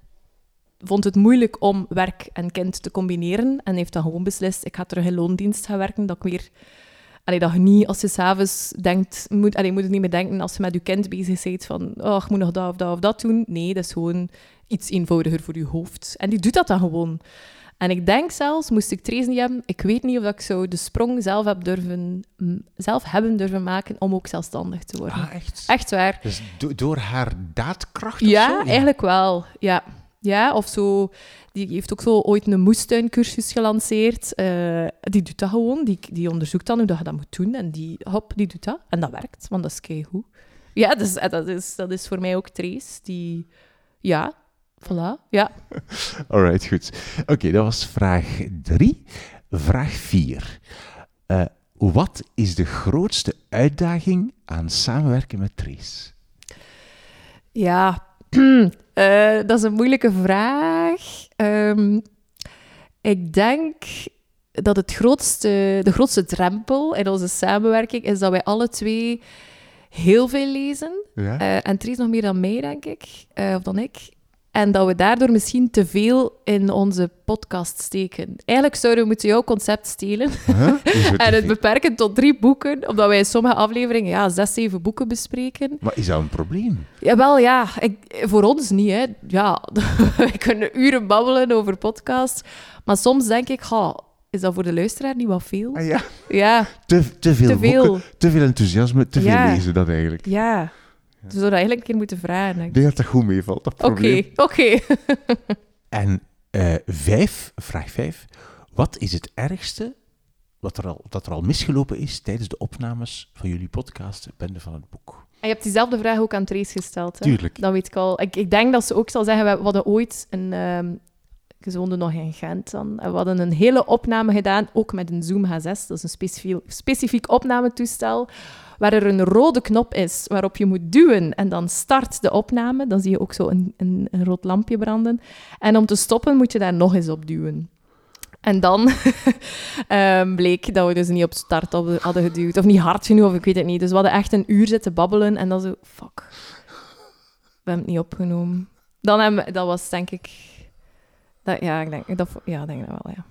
vond het moeilijk om werk en kind te combineren. En heeft dan gewoon beslist, ik ga terug in loondienst gaan werken, dat ik weer... Allee, dat je niet, als je s'avonds denkt... Moet, allee, moet het niet meer denken als je met je kind bezig bent van... Oh, ik moet nog dat of dat of dat doen. Nee, dat is gewoon iets eenvoudiger voor je hoofd. En die doet dat dan gewoon. En ik denk zelfs, moest ik Trace niet hebben, ik weet niet of ik zo de sprong zelf, heb durven, zelf hebben durven maken om ook zelfstandig te worden. Ah, echt? Echt waar. Dus do door haar daadkracht ja, of zo? eigenlijk wel. Ja. Ja, of zo. Die heeft ook zo ooit een moestuincursus gelanceerd. Uh, die doet dat gewoon. Die, die onderzoekt dan hoe dat je dat moet doen. En die, hop, die doet dat. En dat werkt, want dat is keigoed. Ja, dus, dat, is, dat is voor mij ook Trace. Die, ja, Voilà, ja. Alright, goed. Oké, okay, dat was vraag drie. Vraag vier. Uh, wat is de grootste uitdaging aan samenwerken met Trace? Ja, uh, dat is een moeilijke vraag. Um, ik denk dat het grootste, de grootste drempel in onze samenwerking is dat wij alle twee heel veel lezen. Ja? Uh, en Trace nog meer dan mij, denk ik, of dan ik. En dat we daardoor misschien te veel in onze podcast steken. Eigenlijk zouden we moeten jouw concept stelen. Huh? en het beperken tot drie boeken, omdat wij in sommige afleveringen ja, zes, zeven boeken bespreken. Maar is dat een probleem? Jawel, ja. Ik, voor ons niet. Hè. Ja, we kunnen uren babbelen over podcasts. Maar soms denk ik, is dat voor de luisteraar niet wat veel? Ah, ja. ja. Te, te veel Te veel. boeken, te veel enthousiasme, te Ja. veel lezen dat eigenlijk. Ja. We zouden eigenlijk een keer moeten vragen. Ik denk dat dat goed meevalt, dat Oké, probleem. oké. En eh, vijf, vraag vijf. Wat is het ergste wat er al, dat er al misgelopen is tijdens de opnames van jullie podcast Bende van het Boek? En je hebt diezelfde vraag ook aan Trace gesteld. Hè? Tuurlijk. Dat weet ik al. Ik, ik denk dat ze ook zal zeggen, we hadden ooit een... ehm, ik woonde nog in Gent dan. En we hadden een hele opname gedaan, ook met een Zoom H6. Dat is een specifiek, specifiek opnametoestel, waar er een rode knop is waarop je moet duwen en dan start de opname. Dan zie je ook zo een, een, een rood lampje branden. En om te stoppen moet je daar nog eens op duwen. En dan um, bleek dat we dus niet op start hadden geduwd. Of niet hard genoeg, of ik weet het niet. Dus we hadden echt een uur zitten babbelen en dan zo... Fuck. We hebben het niet opgenomen. Dan dat was denk ik... Dat, ja, ik denk dat, ja, denk dat wel, ja.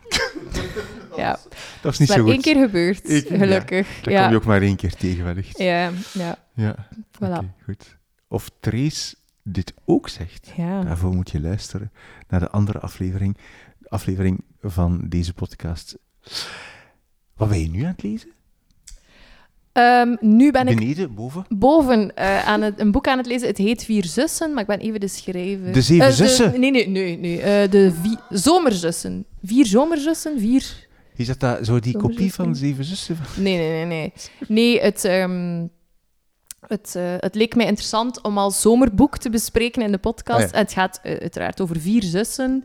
ja. Dat is niet zo goed. één keer gebeurd, gelukkig. Ja, dat kom je ook maar één keer tegen, wellicht. Ja, ja. Ja, voilà. goed. Of Trace dit ook zegt. Ja. Daarvoor moet je luisteren naar de andere aflevering aflevering van deze podcast. Wat ben je nu aan het lezen? Um, nu ben Beneden, ik... Beneden, boven? Boven, uh, aan het, een boek aan het lezen. Het heet Vier Zussen, maar ik ben even de schrijver. De Zeven uh, Zussen? nee, nee, nee. nee. Uh, de vi Zomerzussen. Vier Zomerzussen, vier... Is dat, dat zo die kopie van Zeven Zussen? Nee, nee, nee. Nee, nee het... Um, het, uh, het, leek mij interessant om als zomerboek te bespreken in de podcast. Ah, het gaat uh, uiteraard over vier zussen.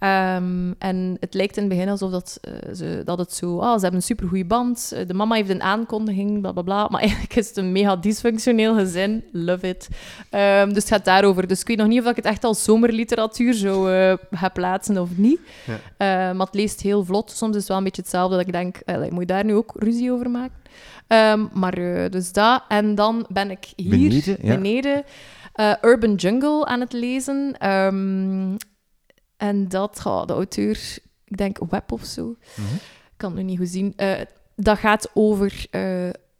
Ja. Um, en het lijkt in het begin alsof dat, uh, ze, dat het zo... Oh, ze hebben een supergoeie band. de mama heeft een aankondiging, bla, bla, bla. Maar eigenlijk is het een mega dysfunctioneel gezin. Love it. Um, dus het gaat daarover. Dus ik weet nog niet of ik het echt als zomerliteratuur zou ga plaatsen of niet. Ja. maar het leest heel vlot. Soms is het wel een beetje hetzelfde dat ik denk... moet je daar nu ook ruzie over maken? Um, maar uh, dus dat. En dan ben ik hier beneden, ja. beneden uh, Urban Jungle aan het lezen. Um, en dat, oh, de auteur, ik denk Web of zo. Mm -hmm. Ik kan het nu niet goed zien. Uh, dat gaat over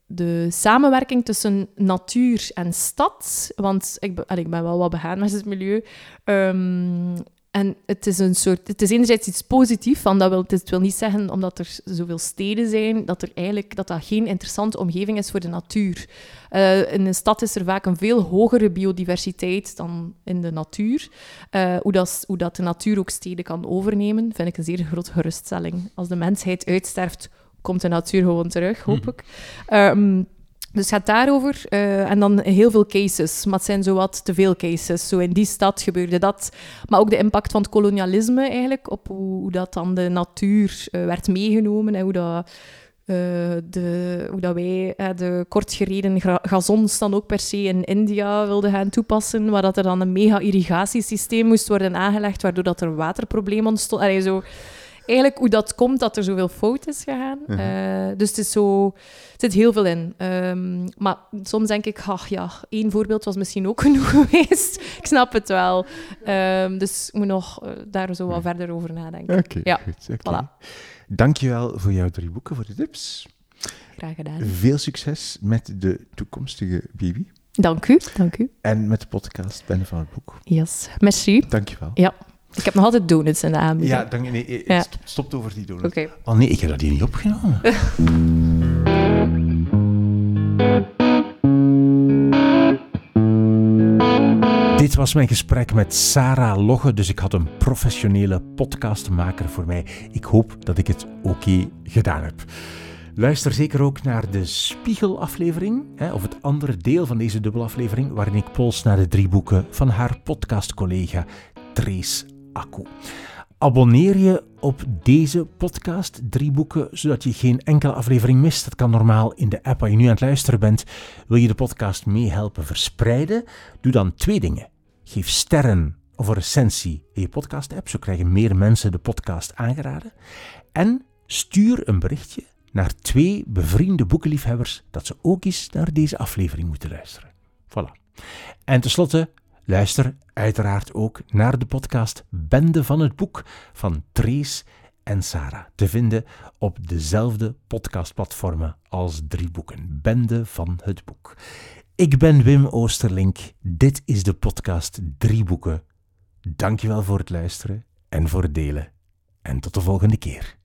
de samenwerking tussen natuur en stad. Want ik, ben, ik ben wel wat begaan met het milieu. Um, en het is een soort... Het is enerzijds iets positiefs, van dat wil, het wil niet zeggen, omdat er zoveel steden zijn, dat er eigenlijk dat dat geen interessante omgeving is voor de natuur. Uh, in een stad is er vaak een veel hogere biodiversiteit dan in de natuur. Uh, hoe, dat, hoe dat de natuur ook steden kan overnemen, vind ik een zeer grote geruststelling. Als de mensheid uitsterft, komt de natuur gewoon terug, hoop mhm. ik. Um, dus het gaat daarover. Uh, en dan heel veel cases. Maar het zijn zowat te veel cases. Zo in die stad gebeurde dat. Maar ook de impact van het kolonialisme eigenlijk. Op hoe, dat dan de natuur uh, werd meegenomen. En hoe dat... Uh, de, hoe dat wij de kortgereden gazons dan ook per se in India wilden gaan toepassen, waar dat er dan een mega-irrigatiesysteem moest worden aangelegd, waardoor dat er een waterprobleem ontstond. Allee, zo, eigenlijk hoe dat komt dat er zoveel fout is gegaan. Uh -huh. uh, dus het is zo... Er zit heel veel in. Um, maar soms denk ik, ach ja, één voorbeeld was misschien ook genoeg geweest. ik snap het wel. Um, dus ik moet nog uh, daar zo wat verder over nadenken. Oké, okay, ja. goed. Okay. Voilà. Dankjewel voor jouw drie boeken, voor de tips. Graag gedaan. Veel succes met de toekomstige baby. Dank u, dank u. En met de podcast Ben van het Boek. Yes, merci. Dankjewel. Ja. Ik heb nog altijd donuts in de aanbieding. Ja, dank, nee, eh, ja. Stopt over die donuts. Okay. Oh nee, ik heb dat hier niet opgenomen. Dit was mijn gesprek met Sarah Logge, dus ik had een professionele podcastmaker voor mij. Ik hoop dat ik het oké okay gedaan heb. Luister zeker ook naar de Spiegelaflevering, of het andere deel van deze dubbelaflevering, waarin ik pols naar de drie boeken van haar podcastcollega Trace Akku. Abonneer je op deze podcast, drie boeken, zodat je geen enkele aflevering mist. Dat kan normaal in de app waar je nu aan het luisteren bent. Wil je de podcast meehelpen verspreiden? Doe dan twee dingen. Geef sterren of een recensie in je podcast-app, zo krijgen meer mensen de podcast aangeraden. En stuur een berichtje naar twee bevriende boekenliefhebbers dat ze ook eens naar deze aflevering moeten luisteren. Voilà. En tenslotte, Luister uiteraard ook naar de podcast Bende van het Boek van Trace en Sarah. Te vinden op dezelfde podcastplatformen als drie boeken. Bende van het Boek. Ik ben Wim Oosterlink. Dit is de podcast Drie Boeken. Dankjewel voor het luisteren en voor het delen. En tot de volgende keer.